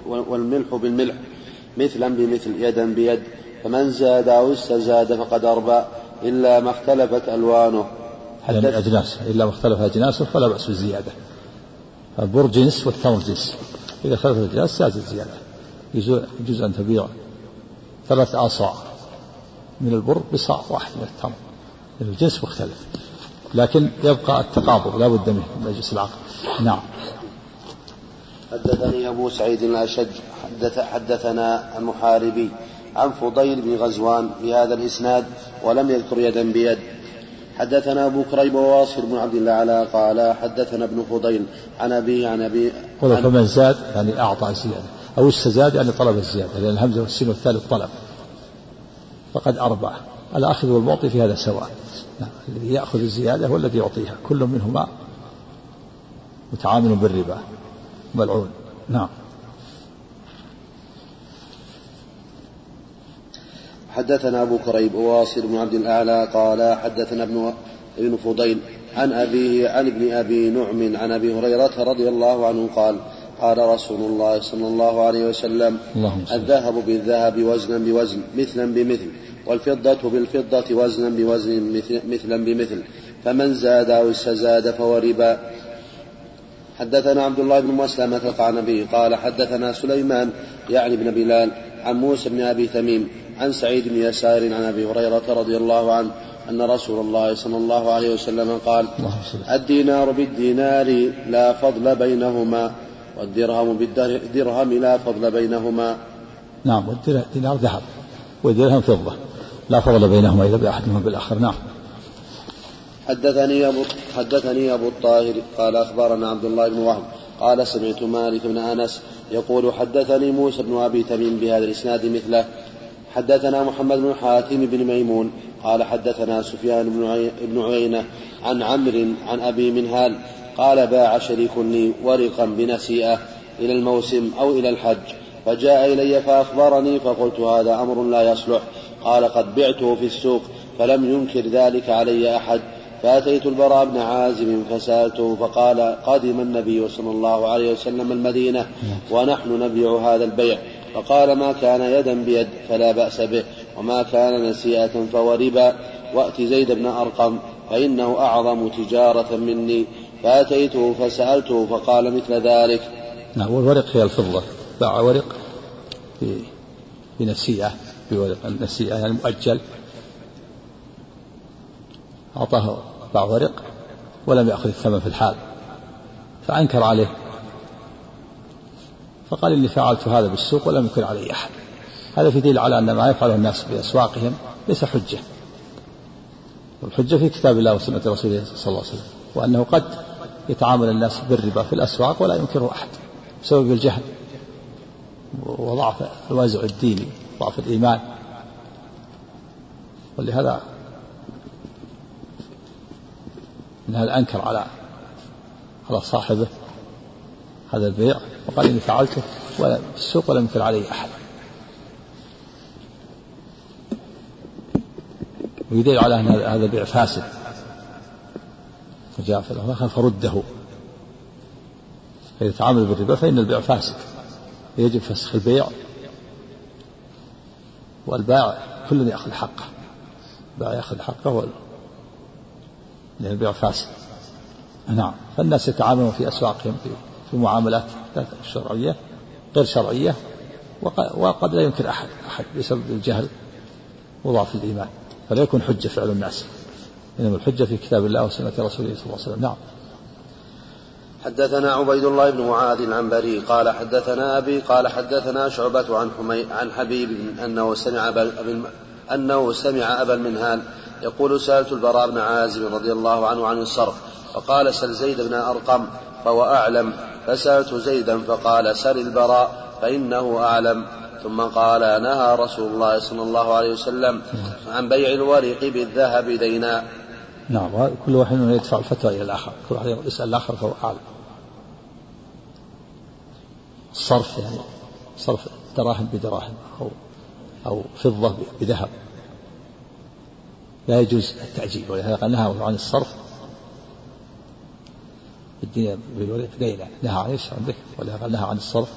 والملح بالملح مثلا بمثل يدا بيد فمن زاد أو استزاد فقد أربى إلا ما اختلفت ألوانه. يعني الأجناس إلا ما اختلف أجناسه فلا بأس بالزيادة البر جنس والتمر جنس. إذا اختلفت الأجناس زادت الزيادة يجوز أن تبيع ثلاث آصاع. من البر بصاع واحد من التمر. الجنس مختلف. لكن يبقى التقابض لا بد منه من مجلس العقد نعم. حدثني أبو سعيد الأشج حدث حدثنا المحاربي عن فضيل بن غزوان بهذا الإسناد ولم يذكر يدا بيد. حدثنا أبو كريب وواصل بن عبد الله على قال حدثنا ابن فضيل عن أبي عن أبي عن فمن زاد يعني أعطى زيادة. أو استزاد يعني طلب الزيادة لأن الهمزة والسين والثالث طلب فقد أربع الآخذ والمعطي في هذا سواء. نعم. الذي يأخذ الزيادة هو الذي يعطيها. كل منهما متعامل بالربا. ملعون. نعم. حدثنا أبو كريب وواصل بن عبد الأعلى قال حدثنا ابن ابن فضيل عن أبيه عن ابن أبي نعم عن أبي هريرة رضي الله عنه قال قال رسول الله صلى الله عليه وسلم الذهب بالذهب وزنا بوزن مثلا بمثل والفضة بالفضة وزنا بوزن مثلا بمثل. فمن زاد أو استزاد فهو ربا. حدثنا عبد الله بن مسلمة القعنبي قال حدثنا سليمان يعني بن بلال عن موسى بن أبي تميم عن سعيد بن يسار عن أبي هريرة رضي الله عنه أن رسول الله صلى الله عليه وسلم قال الدينار بالدينار لا فضل بينهما. والدرهم بالدرهم لا فضل بينهما. نعم والدينار ذهب والدرهم فضة. لا فضل بينهما إذا بأحدهما بالآخر. نعم. حدثني أبو حدثني أبو الطاهر قال أخبرنا عبد الله بن وهب قال سمعت مالك بن أنس يقول حدثني موسى بن أبي تميم بهذا الإسناد مثله. حدثنا محمد بن حاتم بن ميمون قال حدثنا سفيان بن عيينة عن عمرو عن أبي منهال قال باع شريك لي ورقا بنسيئة إلى الموسم أو إلى الحج فجاء إلي فأخبرني فقلت هذا أمر لا يصلح. قال قد بعته في السوق فلم ينكر ذلك علي أحد. فأتيت البراء بن عازم فسألته فقال قدم النبي صلى الله عليه وسلم المدينة ونحن نبيع هذا البيع. فقال ما كان يدا بيد فلا بأس به وما كان نسيئة فهو ربا وأت زيد بن أرقم فإنه أعظم تجارة مني. فأتيته فسألته فقال مثل ذلك. نعم والورق هي الفضة. باع ورق بنسيئة بورق النسيئة يعني مؤجل أعطاه باع ورق ولم يأخذ الثمن في الحال فأنكر عليه. فقال إني فعلت هذا بالسوق ولم يكن علي أحد. هذا في دليل على أن ما يفعله الناس بأسواقهم ليس حجة. والحجة في كتاب الله وسنة رسوله صلى الله عليه وسلم وأنه قد يتعامل الناس بالربا في الأسواق ولا ينكره أحد بسبب الجهل وضعف الوازع الديني ضعف الإيمان. ولهذا من هذا أنكر على على صاحبه هذا البيع. وقال إني فعلته ولا السوق ولم ينكر عليه أحد. ويدل على أن هذا البيع فاسد. فجاء في فرده. إذا تعامل بالربا فإن البيع فاسد يجب فسخ البيع. والبائع كل يأخذ حقه البائع يأخذ حقه لأن البيع فاسد. نعم. فالناس يتعاملون في أسواقهم في, في معاملات شرعية غير شرعية وقد لا ينكر أحد أحد بسبب الجهل وضعف الإيمان. فلا يكون حجة فعل الناس. إنما الحجة في كتاب الله وسنة رسوله صلى الله عليه وسلم. نعم. حدثنا عبيد الله بن معاذ العنبري قال حدثنا أبي قال حدثنا شعبة عن حمي عن حبيب أنه سمع أبا أنه سمع أبا المنهال يقول سألت البراء بن عازب رضي الله عنه عن الصرف فقال سل زيد بن أرقم فهو أعلم فسألت زيدا فقال سل البراء فإنه أعلم ثم قال نهى رسول الله صلى الله عليه وسلم عن بيع الورق بالذهب دينا. نعم كل واحد يدفع الفتوى إلى الآخر كل واحد يسأل الآخر فهو أعلم. الصرف يعني صرف دراهم بدراهم أو أو فضة بذهب. لا يجوز التعجيل ولهذا نهى عن الصرف. بالدنيا بدينا نهى عن ولهذا نهى عن الصرف.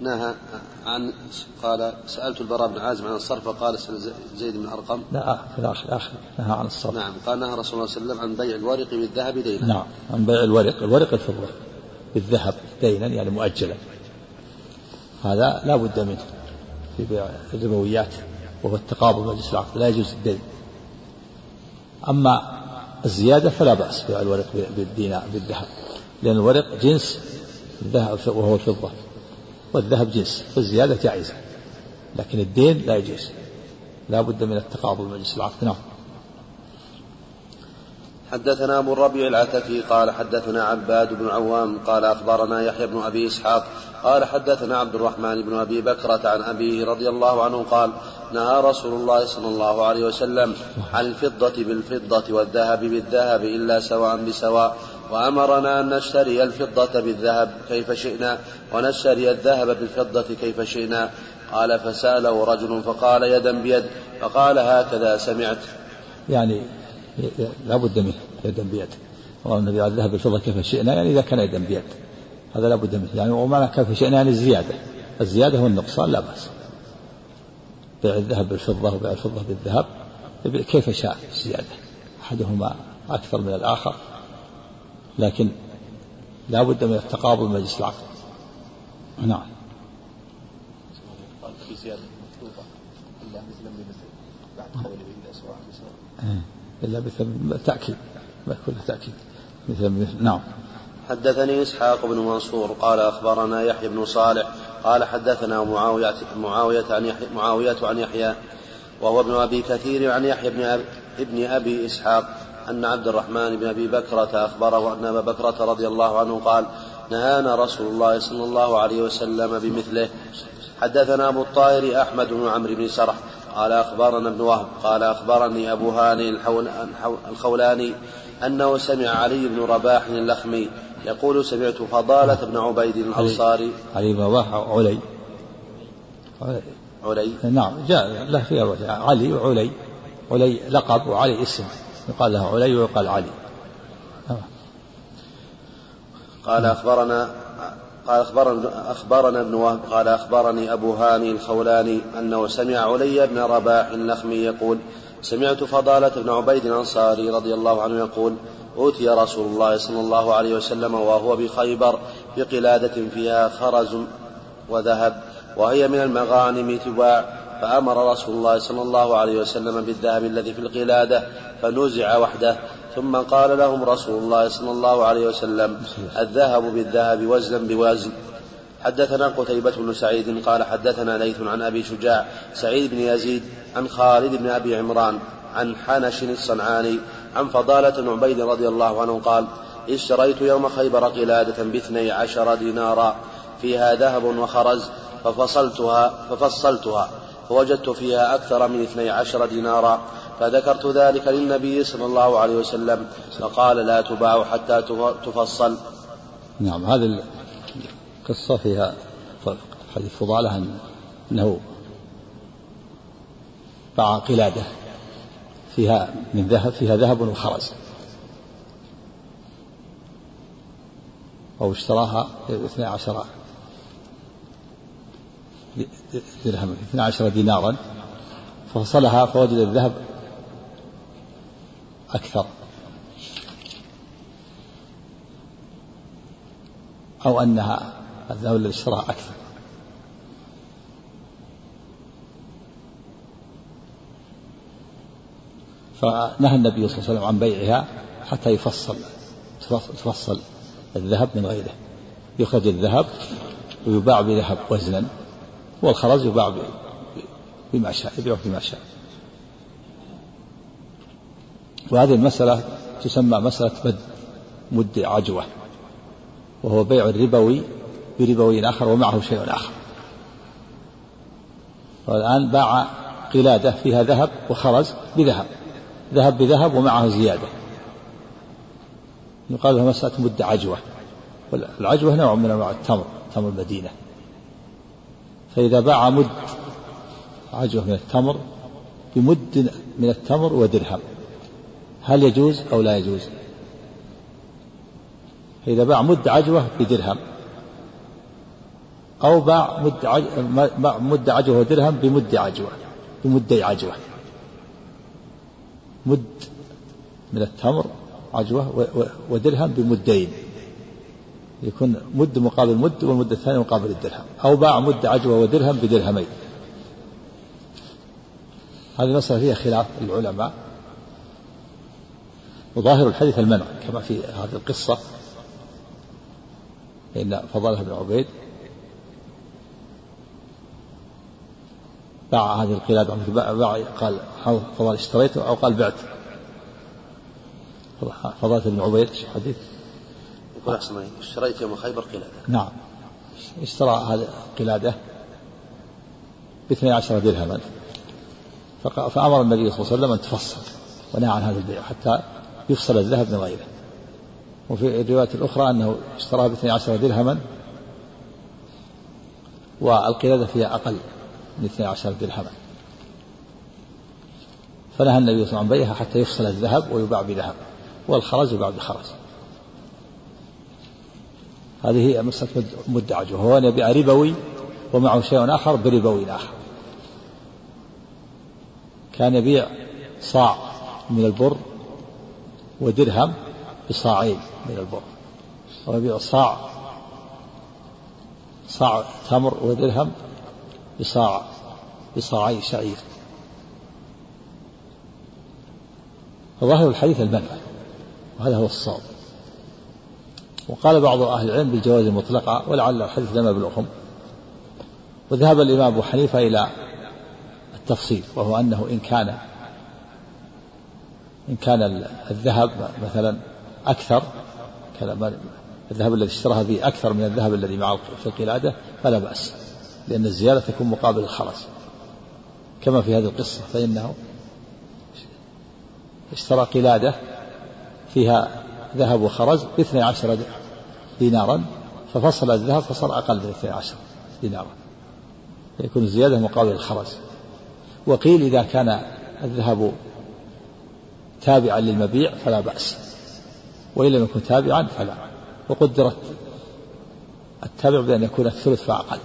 نهى عن قال سألت البراء بن عازم عن الصرف فقال زيد بن أرقم. لا في الآخر آخر نهى عن الصرف. نعم قال نهى رسول الله صلى الله عليه وسلم عن بيع الورق بالذهب دينا. نعم عن بيع الورق الورق الفضة بالذهب دينا يعني مؤجلا هذا لا بد منه في بيع الربويات وهو التقابل مجلس العقد لا يجوز الدين. أما الزيادة فلا بأس بيع الورق بالدينار بالذهب لأن الورق جنس الذهب وهو الفضة. والذهب جنس فالزيادة جائزة لكن الدين لا يجوز. لا بد من التقابل مجلس العقد. نعم. حدثنا أبو الربيع العتكي قال حدثنا عباد بن عوام قال أخبرنا يحيى بن أبي إسحاق قال حدثنا عبد الرحمن بن أبي بكرة عن أبيه رضي الله عنه قال نهى رسول الله صلى الله عليه وسلم عن الفضة بالفضة والذهب بالذهب إلا سواء بسواء وأمرنا أن نشتري الفضة بالذهب كيف شئنا ونشتري الذهب بالفضة كيف شئنا. قال فسأله رجل فقال يدا بيد. فقال هكذا سمعت. يعني لا بد منه يدا بيد. على الذهب بالفضة كيف شئنا يعني إذا كان يدا بيد. هذا لا بد منه. يعني ومعنى كيف شئنا يعني الزيادة. الزيادة والنقصان لا بأس. بيع الذهب بالفضة وبيع الفضة بالذهب كيف شاء الزيادة. أحدهما أكثر من الآخر. لكن لا بد من التقابل مجلس العقد نعم. في زيادة مطلوبة إلا مثلا بمثل بعد قوله إلا سواء بسواء إلا مثل تأكيد ما يكون تأكيد. مثل مثل نعم. حدثني إسحاق بن منصور قال أخبرنا يحيى بن صالح قال حدثنا معاوية معاوية عن يحيى معاوية عن يحيى وهو ابن أبي كثير عن يحيى بن أبي, ابن أبي إسحاق أن عبد الرحمن بن أبي بكرة أخبره أن أبا بكرة رضي الله عنه قال نهانا رسول الله صلى الله عليه وسلم بمثله. حدثنا أبو الطاهر أحمد بن عمرو بن سرح. قال أخبرنا ابن وهب. قال أخبرني أبو هاني الخولاني أنه سمع علي بن رباح اللخمي يقول سمعت فضالة بن عبيد الأنصاري. علي بن رباح علي. علي. نعم جاء له في علي وعلي. علي لقب وعلي اسم. يقال له علي ويقال علي. قال أخبرنا قال أخبرنا, أخبرنا ابن وهب قال أخبرني أبو هاني الخولاني أنه سمع علي بن رباح النخمي يقول سمعت فضالة بن عبيد الأنصاري رضي الله عنه يقول أوتي رسول الله صلى الله عليه وسلم وهو بخيبر بقلادة فيها خرز وذهب وهي من المغانم تباع فأمر رسول الله صلى الله عليه وسلم بالذهب الذي في القلادة فنزع وحده. ثم قال لهم رسول الله صلى الله عليه وسلم الذهب بالذهب وزنا بوزن. حدثنا قتيبة بن سعيد قال حدثنا ليث عن أبي شجاع سعيد بن يزيد عن خالد بن أبي عمران عن حنش الصنعاني عن فضالة عبيد رضي الله عنه قال اشتريت يوم خيبر قلادة باثني عشر دينارا فيها ذهب وخرز ففصلتها ففصلتها. فوجدت فيها أكثر من اثني عشر دينارا فذكرت ذلك للنبي صلى الله عليه وسلم فقال لا تباع حتى تفصل. نعم هذه القصة فيها حديث فضالة أنه باع قلادة فيها من ذهب فيها ذهب وخرز. أو اشتراها باثني عشر درهم 12 دينارا ففصلها فوجد الذهب أكثر. أو أنها الذهب الذي اشتراه أكثر. فنهى النبي صلى الله عليه وسلم عن بيعها حتى يفصل تفصل الذهب من غيره. يخرج الذهب ويباع بذهب وزنا. والخرز يباع بما شاء يبيع بما شاء. وهذه المسألة تسمى مسألة مد مد عجوة وهو بيع الربوي بربوي آخر ومعه شيء آخر. والآن باع قلادة فيها ذهب وخرز بذهب ذهب بذهب ومعه زيادة. يقال لها مسألة مد عجوة. والعجوة نوع من أنواع التمر تمر المدينة. فإذا باع مد عجوة من التمر بمد من التمر ودرهم. هل يجوز أو لا يجوز؟ فإذا باع مد عجوة بدرهم. أو باع مد مد عجوة ودرهم بمد عجوة بمدي عجوة. مد من التمر عجوة ودرهم بمدين. يكون مد مقابل مد والمد الثاني مقابل الدرهم. أو باع مد عجوة ودرهم بدرهمين. هذه المسألة فيها خلاف العلماء. وظاهر الحديث المنع كما في هذه القصة. فإن فضالة بن عبيد باع هذه القلادة. باع قال فضل اشتريته أو قال بعت؟ فضالة بن عبيد الحديث يقول أحسن اشتريت يوم خيبر قلادة. نعم. اشترى هذه القلادة باثني عشر درهما فأمر النبي صلى الله عليه وسلم أن تفصل ونهى عن هذا البيع حتى يفصل الذهب من غيره. وفي الرواية الأخرى أنه اشتراها باثني عشر درهما والقلادة فيها أقل من اثني عشر درهما فنهى النبي صلى الله عليه وسلم عن بيعها حتى يفصل الذهب ويباع بذهب. والخرج يباع بخرج هذه هي مسألة مدعج وهو أن يبيع ربوي ومعه شيء آخر بربوي آخر. كان يبيع صاع من البر ودرهم بصاعين من البر. ويبيع صاع صاع تمر ودرهم بصاع بصاعي شعير. فظاهر الحديث المنع وهذا هو الصواب. وقال بعض أهل العلم بالجواز المطلقة ولعل الحديث لم يبلغهم وذهب الإمام أبو حنيفة إلى التفصيل وهو أنه إن كان إن كان الذهب مثلا أكثر الذهب الذي اشتراها به أكثر من الذهب الذي معه في القلادة فلا بأس لأن الزيادة تكون مقابل الخرج. كما في هذه القصة فإنه اشترى قلادة فيها ذهب وخرج باثني عشر دينارا ففصل الذهب فصار أقل من اثني عشر دينارا. يكون الزيادة مقابل الخرج. وقيل إذا كان الذهب تابعا للمبيع فلا بأس. وإن لم يكن تابعا فلا. وقدرت التابع بأن يكون الثلث فأقل.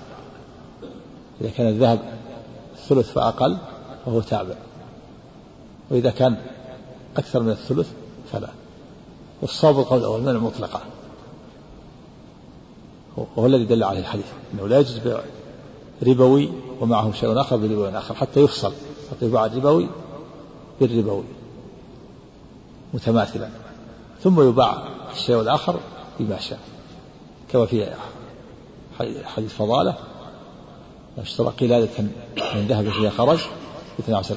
إذا كان الذهب الثلث فأقل فهو تابع. وإذا كان أكثر من الثلث فلا. والصواب القول الأول من المطلقة. وهو الذي دل عليه الحديث أنه لا يجوز بيع ربوي ومعه شيء آخر بربوي آخر حتى يفصل حتى يباع الربوي بالربوي متماثلا ثم يباع الشيء الآخر بما شاء. كما في حديث فضالة اشترى قلادة من ذهب فيها خرج باثنى عشر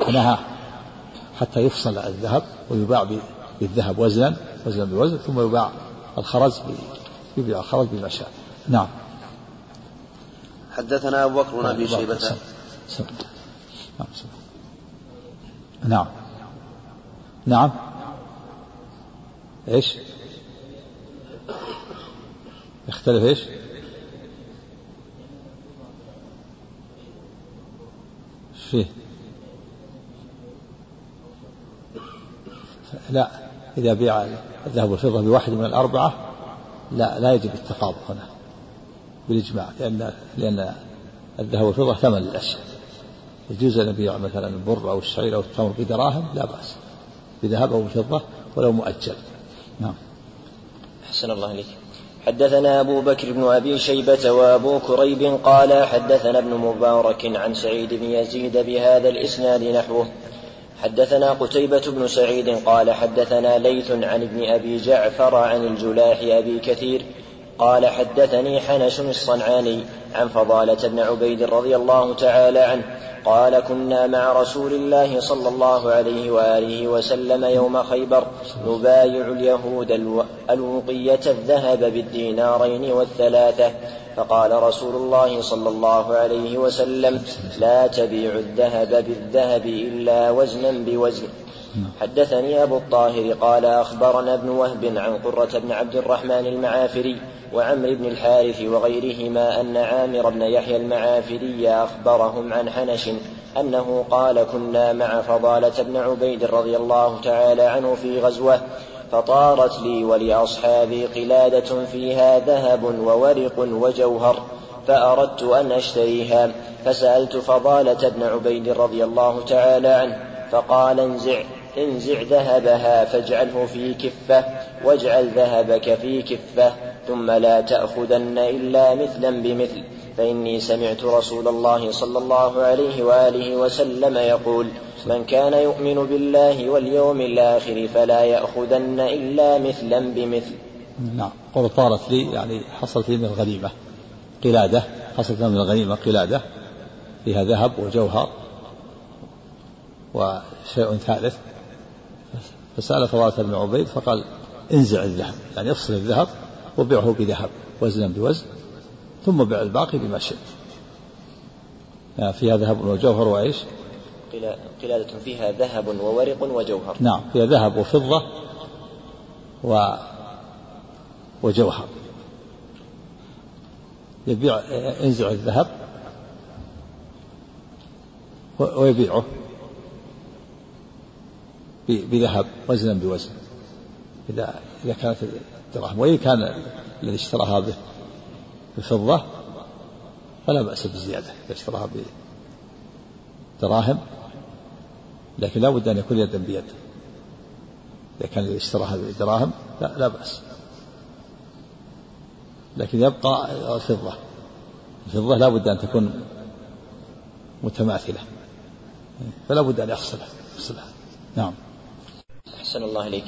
فنهى حتى يفصل الذهب ويباع بالذهب وزنا وزنا بوزن ثم يباع الخرج يبيع الخرج بما شاء نعم. حدثنا أبو بكر بن أبي شيبة. نعم نعم. إيش؟ يختلف إيش؟ فيه. لا إذا بيع الذهب والفضة بواحد من الأربعة لا لا يجب التقابض هنا بالإجماع لأن لأن الذهب والفضة ثمن الأشياء. يجوز أن يبيع مثلا البر أو الشعير أو التمر بدراهم لا بأس بذهب أو بفضة ولو مؤجل. نعم. أحسن الله إليك. حدثنا أبو بكر بن أبي شيبة وأبو كريب قال حدثنا ابن مبارك عن سعيد بن يزيد بهذا الإسناد نحوه. حدثنا قتيبة بن سعيد قال حدثنا ليث عن ابن أبي جعفر عن الجلاح أبي كثير قال حدثني حنش الصنعاني عن فضالة بن عبيد رضي الله تعالى عنه قال كنا مع رسول الله صلى الله عليه وآله وسلم يوم خيبر نبايع اليهود الوقية الذهب بالدينارين والثلاثة فقال رسول الله صلى الله عليه وسلم لا تبيع الذهب بالذهب إلا وزنا بوزن حدثني أبو الطاهر قال أخبرنا ابن وهب عن قرة بن عبد الرحمن المعافري وعمر بن الحارث وغيرهما أن عامر بن يحيى المعافري أخبرهم عن حنش أنه قال كنا مع فضالة بن عبيد رضي الله تعالى عنه في غزوة فطارت لي ولأصحابي قلادة فيها ذهب وورق وجوهر فأردت أن أشتريها فسألت فضالة بن عبيد رضي الله تعالى عنه فقال انزع انزع ذهبها فاجعله في كفة واجعل ذهبك في كفة ثم لا تأخذن إلا مثلا بمثل. فإني سمعت رسول الله صلى الله عليه وآله وسلم يقول من كان يؤمن بالله واليوم الآخر فلا يأخذن إلا مثلا بمثل. نعم. قول طارت لي يعني حصلت لي من الغنيمة. قلادة. حصلت من الغنيمة قلادة. فيها ذهب وجوهر. وشيء ثالث. فسأل فضالة بن عبيد فقال انزع الذهب يعني افصل الذهب وبيعه بذهب وزنا بوزن ثم بيع الباقي بما شئت. يعني فيها ذهب وجوهر وإيش؟ قلادة فيها ذهب وورق وجوهر. نعم فيها ذهب وفضة و وجوهر. يبيع ينزع الذهب ويبيعه. بذهب وزنا بوزن إذا إذا كانت الدراهم وإن كان الذي اشتراها به بفضة فلا بأس بالزيادة إذا اشتراها بدراهم لكن لا بد أن يكون يدا بيد. إذا كان الذي اشتراها بدراهم لا, لا بأس. لكن يبقى الفضة. الفضة لا بد أن تكون متماثلة فلا بد أن يفصلها يفصلها نعم. أحسن الله إليك.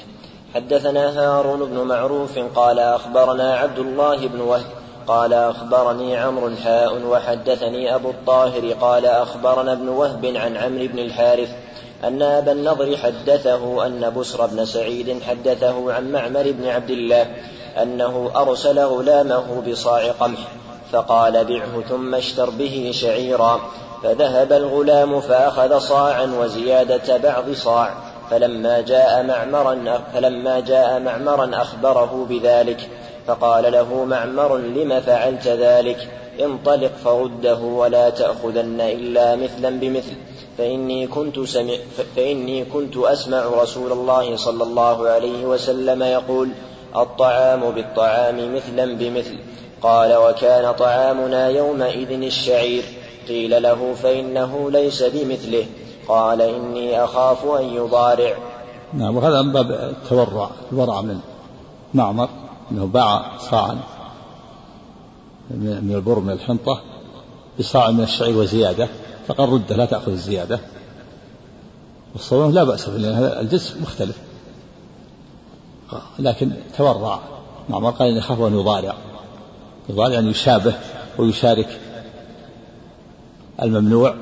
حدثنا هارون بن معروف قال أخبرنا عبد الله بن وهب قال أخبرني عمرو حاء وحدثني أبو الطاهر قال أخبرنا ابن وهب عن عمرو بن الحارث أن أبا النضر حدثه أن بسر بن سعيد حدثه عن معمر بن عبد الله أنه أرسل غلامه بصاع قمح فقال بعه ثم اشتر به شعيرا فذهب الغلام فأخذ صاعا وزيادة بعض صاع فلما جاء معمرا فلما جاء معمرا أخبره بذلك فقال له معمر لم فعلت ذلك؟ انطلق فرده ولا تأخذن إلا مثلا بمثل. فإني كنت سمع فإني كنت أسمع رسول الله صلى الله عليه وسلم يقول الطعام بالطعام مثلا بمثل. قال وكان طعامنا يومئذ الشعير. قيل له فإنه ليس بمثله. قال إني أخاف أن يضارع. نعم وهذا من باب التورع الورع من معمر أنه باع صاعا من البر من الحنطة بصاع من الشعير وزيادة فقال رده لا تأخذ الزيادة. والصوم لا بأس به لأن هذا الجنس مختلف. لكن تورع. معمر قال إني أخاف أن يضارع. يضارع أن يشابه ويشارك الممنوع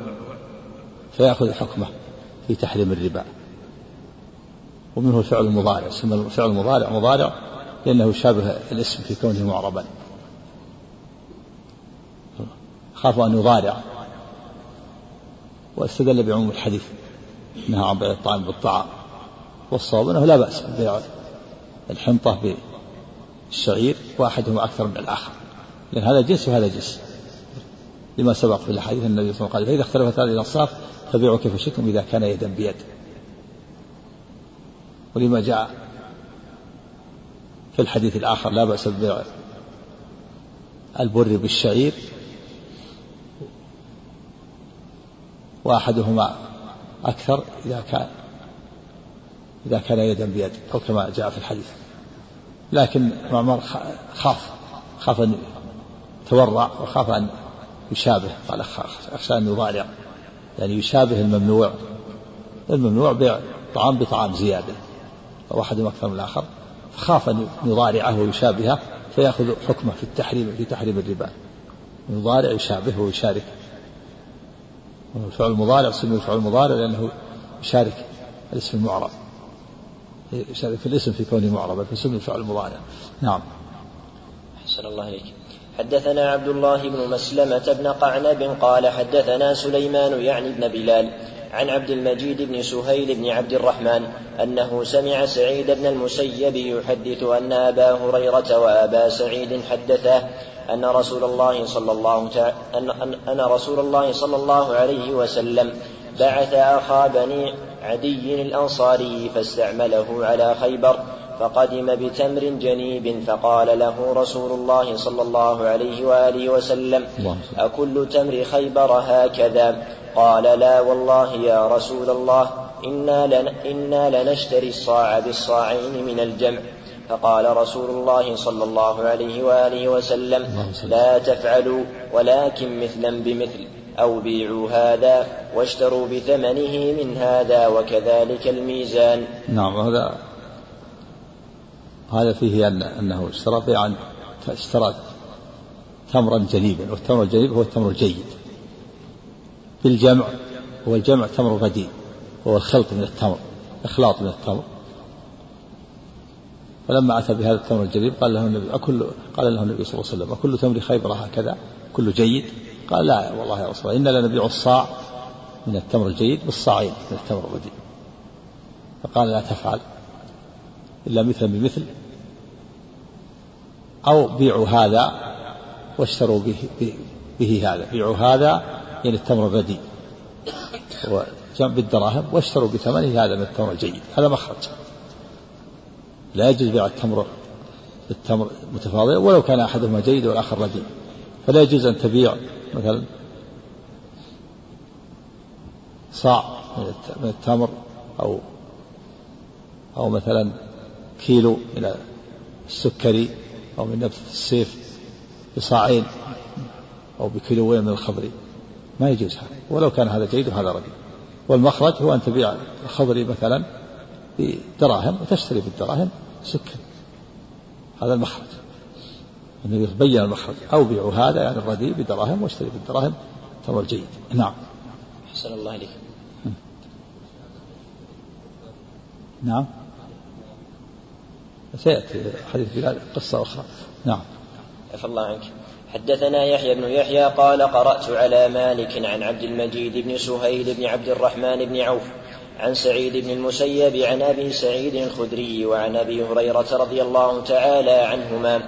فيأخذ حكمه في تحريم الربا. ومنه الفعل المضارع سمى الفعل المضارع مضارع لأنه يشابه الاسم في كونه معربا. خاف أن يضارع. واستدل بعموم الحديث نهى عن بيع الطعام بالطعام. والصواب أنه لا بأس ببيع الحنطة بالشعير وأحدهما أكثر من الآخر. لأن هذا جنس وهذا جنس. لما سبق في الحديث النبي صلى الله عليه وسلم. قال فإذا اختلفت هذه الأصناف فبيعوا كيف شئتم إذا كان يدا بيد. ولما جاء في الحديث الآخر لا بأس ببيع البر بالشعير. وأحدهما أكثر إذا كان إذا كان يدا بيد أو كما جاء في الحديث. لكن معمر خاف خاف أن تورع وخاف أن يشابه قال أخشى أن يضارع يعني يشابه الممنوع. الممنوع بيع طعام بطعام زيادة. واحد أكثر من الآخر فخاف أن يضارعه ويشابهه فيأخذ حكمه في التحريم في تحريم الربا. يضارع يشابه ويشارك. الفعل المضارع سمي الفعل المضارع لأنه يشارك الاسم المعرب. يشارك في الاسم في كونه معربا فسمي الفعل المضارع نعم. أحسن الله إليك. حدثنا عبد الله بن مسلمة بن قعنب قال حدثنا سليمان يعني بن بلال عن عبد المجيد بن سهيل بن عبد الرحمن أنه سمع سعيد بن المسيب يحدث أن أبا هريرة وأبا سعيد حدثاه أن رسول الله صلى الله أن, أن رسول الله صلى الله عليه وسلم بعث أخا بني عدي الأنصاري فاستعمله على خيبر فقدم بتمر جنيب فقال له رسول الله صلى الله عليه وآله وسلم أكل تمر خيبر هكذا؟ قال لا والله يا رسول الله إنا, لن إنا لنشتري الصاع بالصاعين من الجمع. فقال رسول الله صلى الله عليه وآله وسلم لا تفعلوا ولكن مثلا بمثل أو بيعوا هذا واشتروا بثمنه من هذا وكذلك الميزان. نعم هذا هذا فيه أن أنه اشترى بيعا اشترى تمرا جليبا والتمر الجليب هو التمر الجيد. بالجمع هو الجمع تمر رديء هو الخلط من التمر إخلاط من التمر. فلما أتى بهذا التمر الجليب قال له النبي أكل قال له النبي صلى الله عليه وسلم أكل تمر خيبر هكذا كله جيد؟ قال لا والله يا رسول الله إنا لنبيع الصاع من التمر الجيد بالصاعين من التمر الرديء فقال لا تفعل إلا مثلا بمثل أو بيعوا هذا واشتروا به, به, هذا. بيعوا هذا يعني التمر الرديء. بالدراهم واشتروا بثمنه هذا من التمر الجيد. هذا مخرج. لا يجوز بيع التمر بالتمر متفاضلة ولو كان أحدهما جيد والآخر رديء. فلا يجوز أن تبيع مثلا صاع من التمر أو أو مثلا كيلو من السكري. أو من نبتة السيف بصاعين أو بكيلوين من الخضر. ما يجوز هذا. ولو كان هذا جيد وهذا رديء والمخرج هو أن تبيع الخضري مثلا بدراهم وتشتري بالدراهم سكر هذا المخرج. النبي بين المخرج. أو بيعوا هذا يعني الرديء بدراهم واشتري بالدراهم. تمر جيد. نعم. أحسن الله إليك. نعم. سيأتي حديث بلال قصة أخرى. نعم. عفى الله عنك. حدثنا يحيى بن يحيى قال قرأت على مالك عن عبد المجيد بن سهيل بن عبد الرحمن بن عوف عن سعيد بن المسيب عن أبي سعيد الخدري وعن أبي هريرة رضي الله تعالى عنهما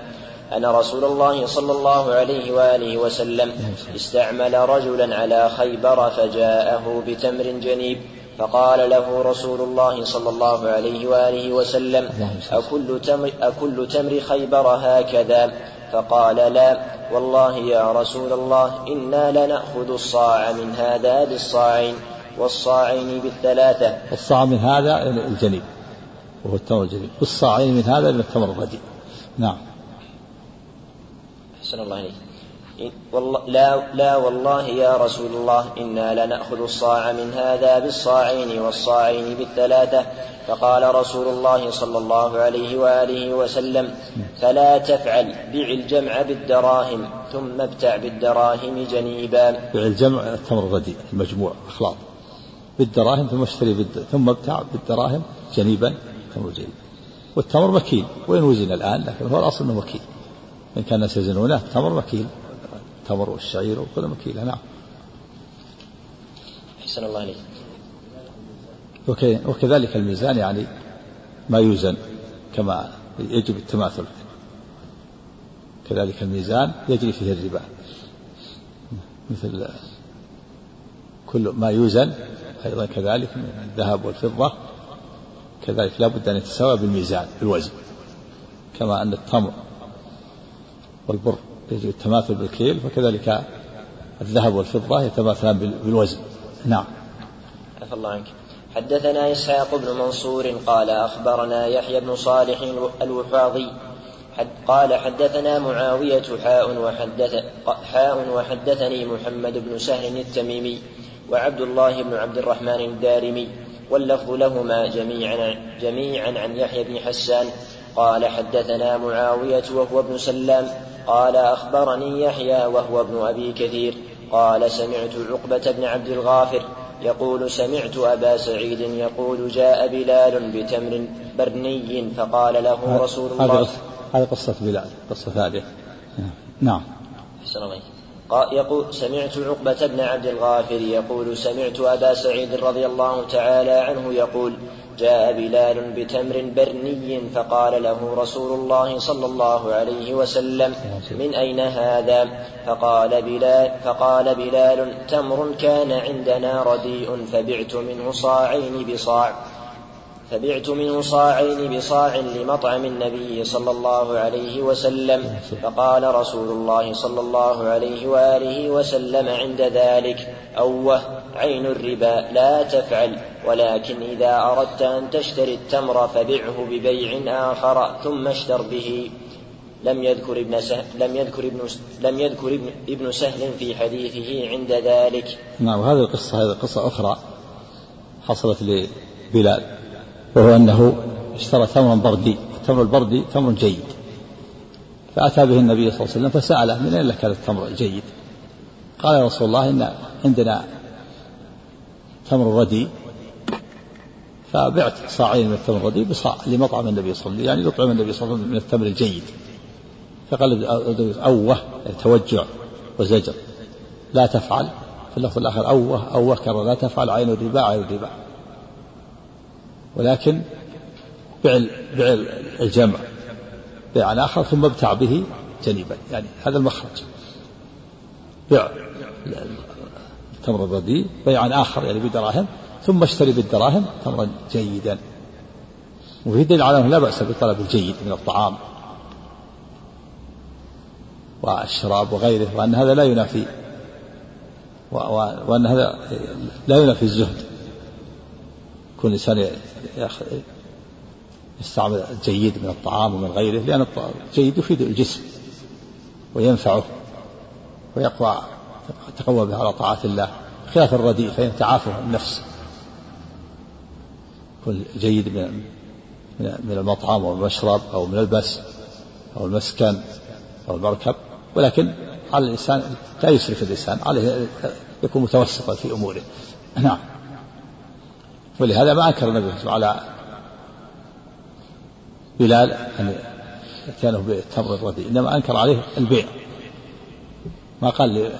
أن رسول الله صلى الله عليه وآله وسلم استعمل رجلا على خيبر فجاءه بتمر جنيب فقال له رسول الله صلى الله عليه وآله وسلم أكل تمر, أكل تمر خيبر هكذا؟ فقال لا. والله يا رسول الله إنا لنأخذ الصاع من هذا بالصاعين والصاعين بالثلاثة. الصاع من هذا الجنيب وهو التمر الجنيب والصاعين من هذا من التمر الرديء. نعم. أحسن الله عليك لا, لا والله يا رسول الله إنا لنأخذ الصاع من هذا بالصاعين والصاعين بالثلاثة. فقال رسول الله صلى الله عليه وآله وسلم فلا تفعل بع الجمع بالدراهم ثم ابتع بالدراهم جنيبا. بع الجمع التمر الرديء المجموع أخلاط. بالدراهم ثم اشتري بالد... ثم ابتع بالدراهم جنيبا تمر جيد والتمر مكيل وين وزن الآن لكن هو الأصل أنه مكيل. إن كان الناس يزنونه التمر مكيل. التمر والشعير وكل مكيلة نعم. أحسن الله عليك وكذلك الميزان يعني ما يوزن كما يجب التماثل. كذلك الميزان يجري فيه الربا. مثل كل ما يوزن أيضا كذلك من الذهب والفضة. كذلك لا بد أن يتساوى بالميزان بالوزن. كما أن التمر والبر التماثل بالكيل فكذلك الذهب والفضة يتماثلان بالوزن. نعم. عفى الله عنك. حدثنا إسحاق بن منصور قال أخبرنا يحيى بن صالح الوحاضي حد قال حدثنا معاوية حاء وحدث حاء وحدثني محمد بن سهل التميمي وعبد الله بن عبد الرحمن الدارمي واللفظ لهما جميعا جميعا عن يحيى بن حسان قال حدثنا معاوية وهو ابن سلام قال أخبرني يحيى وهو ابن أبي كثير قال سمعت عقبة بن عبد الغافر يقول سمعت أبا سعيد يقول جاء بلال بتمر برني فقال له رسول الله. هذه قصة بلال قصة ثانية نعم. أحسن الله يقول سمعت عقبة بن عبد الغافر يقول سمعت أبا سعيد رضي الله تعالى عنه يقول جاء بلال بتمر برني فقال له رسول الله صلى الله عليه وسلم من أين هذا؟ فقال بلال, فقال بلال تمر كان عندنا رديء فبعت منه صاعين بصاع. فبعت منه صاعين بصاع لمطعم النبي صلى الله عليه وسلم. فقال رسول الله صلى الله عليه وآله وسلم عند ذلك أوه عين الربا لا تفعل ولكن إذا أردت أن تشتري التمر فبعه ببيع آخر ثم اشتر به. لم يذكر ابن سهل لم يذكر ابن لم يذكر ابن, ابن سهل في حديثه عند ذلك. نعم وهذه القصة هذه قصة أخرى حصلت لبلال. وهو أنه اشترى تمرا بردي التمر البردي تمر جيد. فأتى به النبي صلى الله عليه وسلم فسأله من أين لك هذا التمر الجيد؟ قال يا رسول الله إن عندنا تمر ردي فبعت صاعين من التمر الردي بصاع لمطعم النبي صلى الله عليه وسلم يعني يطعم النبي صلى الله عليه وسلم من التمر الجيد. فقال أوه توجع وزجر. لا تفعل. في اللفظ الآخر أوه أوه كرر. لا تفعل عين الربا عين الربا ولكن بع بع الجمع بيعا آخر ثم ابتع به جنيبا يعني هذا المخرج. بع التمر الرديء بيعا آخر يعني بدراهم ثم اشتري بالدراهم تمرا جيدا. وفي دليل على أنه لا بأس بطلب الجيد من الطعام والشراب وغيره وأن هذا لا ينافي وأن هذا لا ينافي الزهد. كل إنسان يستعمل الجيد من الطعام ومن غيره لأن الجيد يفيد الجسم وينفعه ويقوى تقوى به على طاعة الله خلاف الرديء فيتعافى النفس. كل جيد من من المطعم أو المشرب أو الملبس أو المسكن أو المركب ولكن على الإنسان لا يسرف الإنسان عليه يكون متوسطا في أموره. نعم. ولهذا ما أنكر النبي على بلال أن كانوا بالتمر الرديء إنما أنكر عليه البيع. ما قال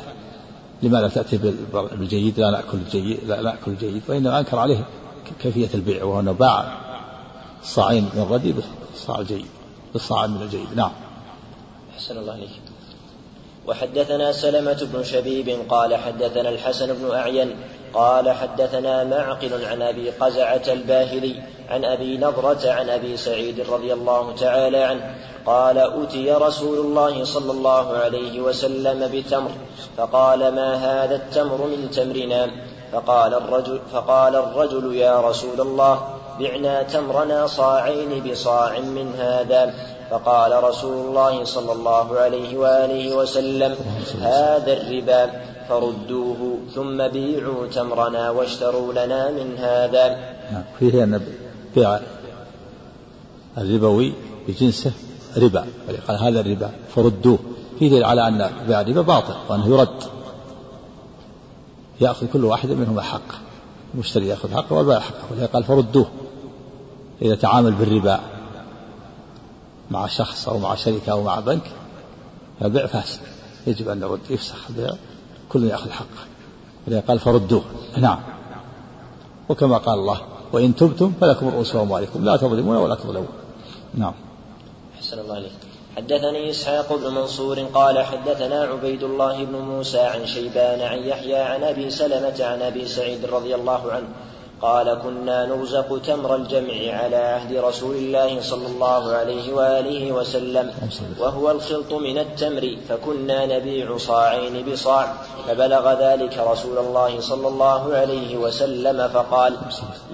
لماذا تأتي بالجيد؟ لا نأكل الجيد لا نأكل الجيد وإنما أنكر عليه كيفية البيع وهو أنه باع صاعين من الردي بالصاع الجيد بالصاع من الجيد. نعم. أحسن الله عليك وحدثنا سلمة بن شبيب قال حدثنا الحسن بن أعين قال حدثنا معقل عن أبي قزعة الباهلي عن أبي نضرة عن أبي سعيد رضي الله تعالى عنه قال أتي رسول الله صلى الله عليه وسلم بتمر فقال ما هذا التمر من تمرنا؟ فقال الرجل فقال الرجل يا رسول الله بعنا تمرنا صاعين بصاع من هذا. فقال رسول الله صلى الله عليه وآله وسلم هذا الربا. فردوه ثم بيعوا تمرنا واشتروا لنا من هذا. نعم فيه أن بيع الربوي بجنسه ربا. قال هذا الربا فردوه. فيه دليل على أن بيع الربا باطل وأنه يرد. يأخذ كل واحد منهما حق. المشتري يأخذ حقه والبائع حقه. قال فردوه. إذا تعامل بالربا مع شخص أو مع شركة أو مع بنك فالبيع فاسد. يجب أن نرد. يفسخ البيع. كل يأخذ حقه ولذا قال فردوه. نعم. وكما قال الله وإن تبتم فلكم رؤوس أموالكم. لا تظلمون ولا تظلمون. نعم. أحسن الله عليك حدثني إسحاق بن منصور قال حدثنا عبيد الله بن موسى عن شيبان عن يحيى عن أبي سلمة عن أبي سعيد رضي الله عنه قال كنا نرزق تمر الجمع على عهد رسول الله صلى الله عليه وآله وسلم وهو الخلط من التمر فكنا نبيع صاعين بصاع فبلغ ذلك رسول الله صلى الله عليه وسلم فقال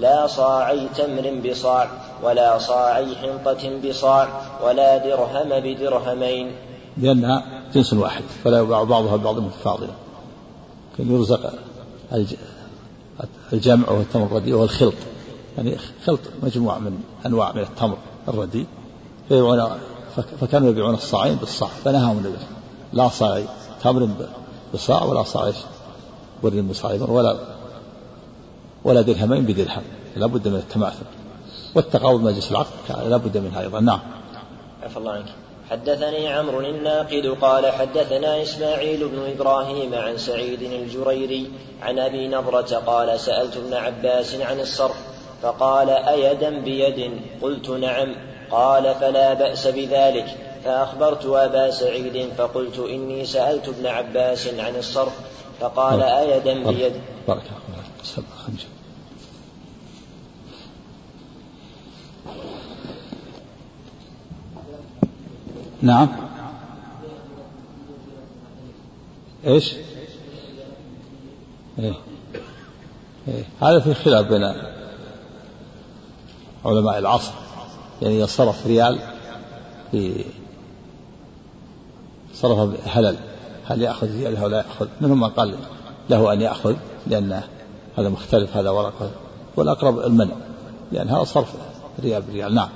لا صاعي تمر بصاع ولا صاعي حنطة بصاع ولا درهم بدرهمين. لأنها جنس واحد فلا يباع بعضها بعض متفاضلا. كان يرزق الجمع والتمر الرديء والخلط يعني خلط مجموعة من أنواع من التمر الرديء فيبيعون فكانوا يبيعون الصاعين بالصاع. فنهاهم النبي لا صاعي تمر بصاع ولا صاعي بر بصاع ولا ولا درهمين بدرهم. لا بد من التماثل. والتقاوض مجلس العقد. لا بد منها أيضا. نعم. عفى الله عنك. حدثني عمرو الناقد قال حدثنا إسماعيل بن إبراهيم عن سعيد الجريري عن أبي نضرة قال سألت ابن عباس عن الصرف فقال أيدا بيد؟ قلت نعم. قال فلا بأس بذلك. فأخبرت أبا سعيد فقلت إني سألت ابن عباس عن الصرف فقال أيدا بيد. بارك الله نعم إيش؟ إيه؟ إيه؟ هذا في خلاف بين علماء العصر يعني صرف ريال في صرف هلل هل يأخذ ريال أو لا يأخذ منهم من قال له أن يأخذ لأن هذا مختلف هذا ورقة والأقرب المنع لأن هذا صرف ريال بريال نعم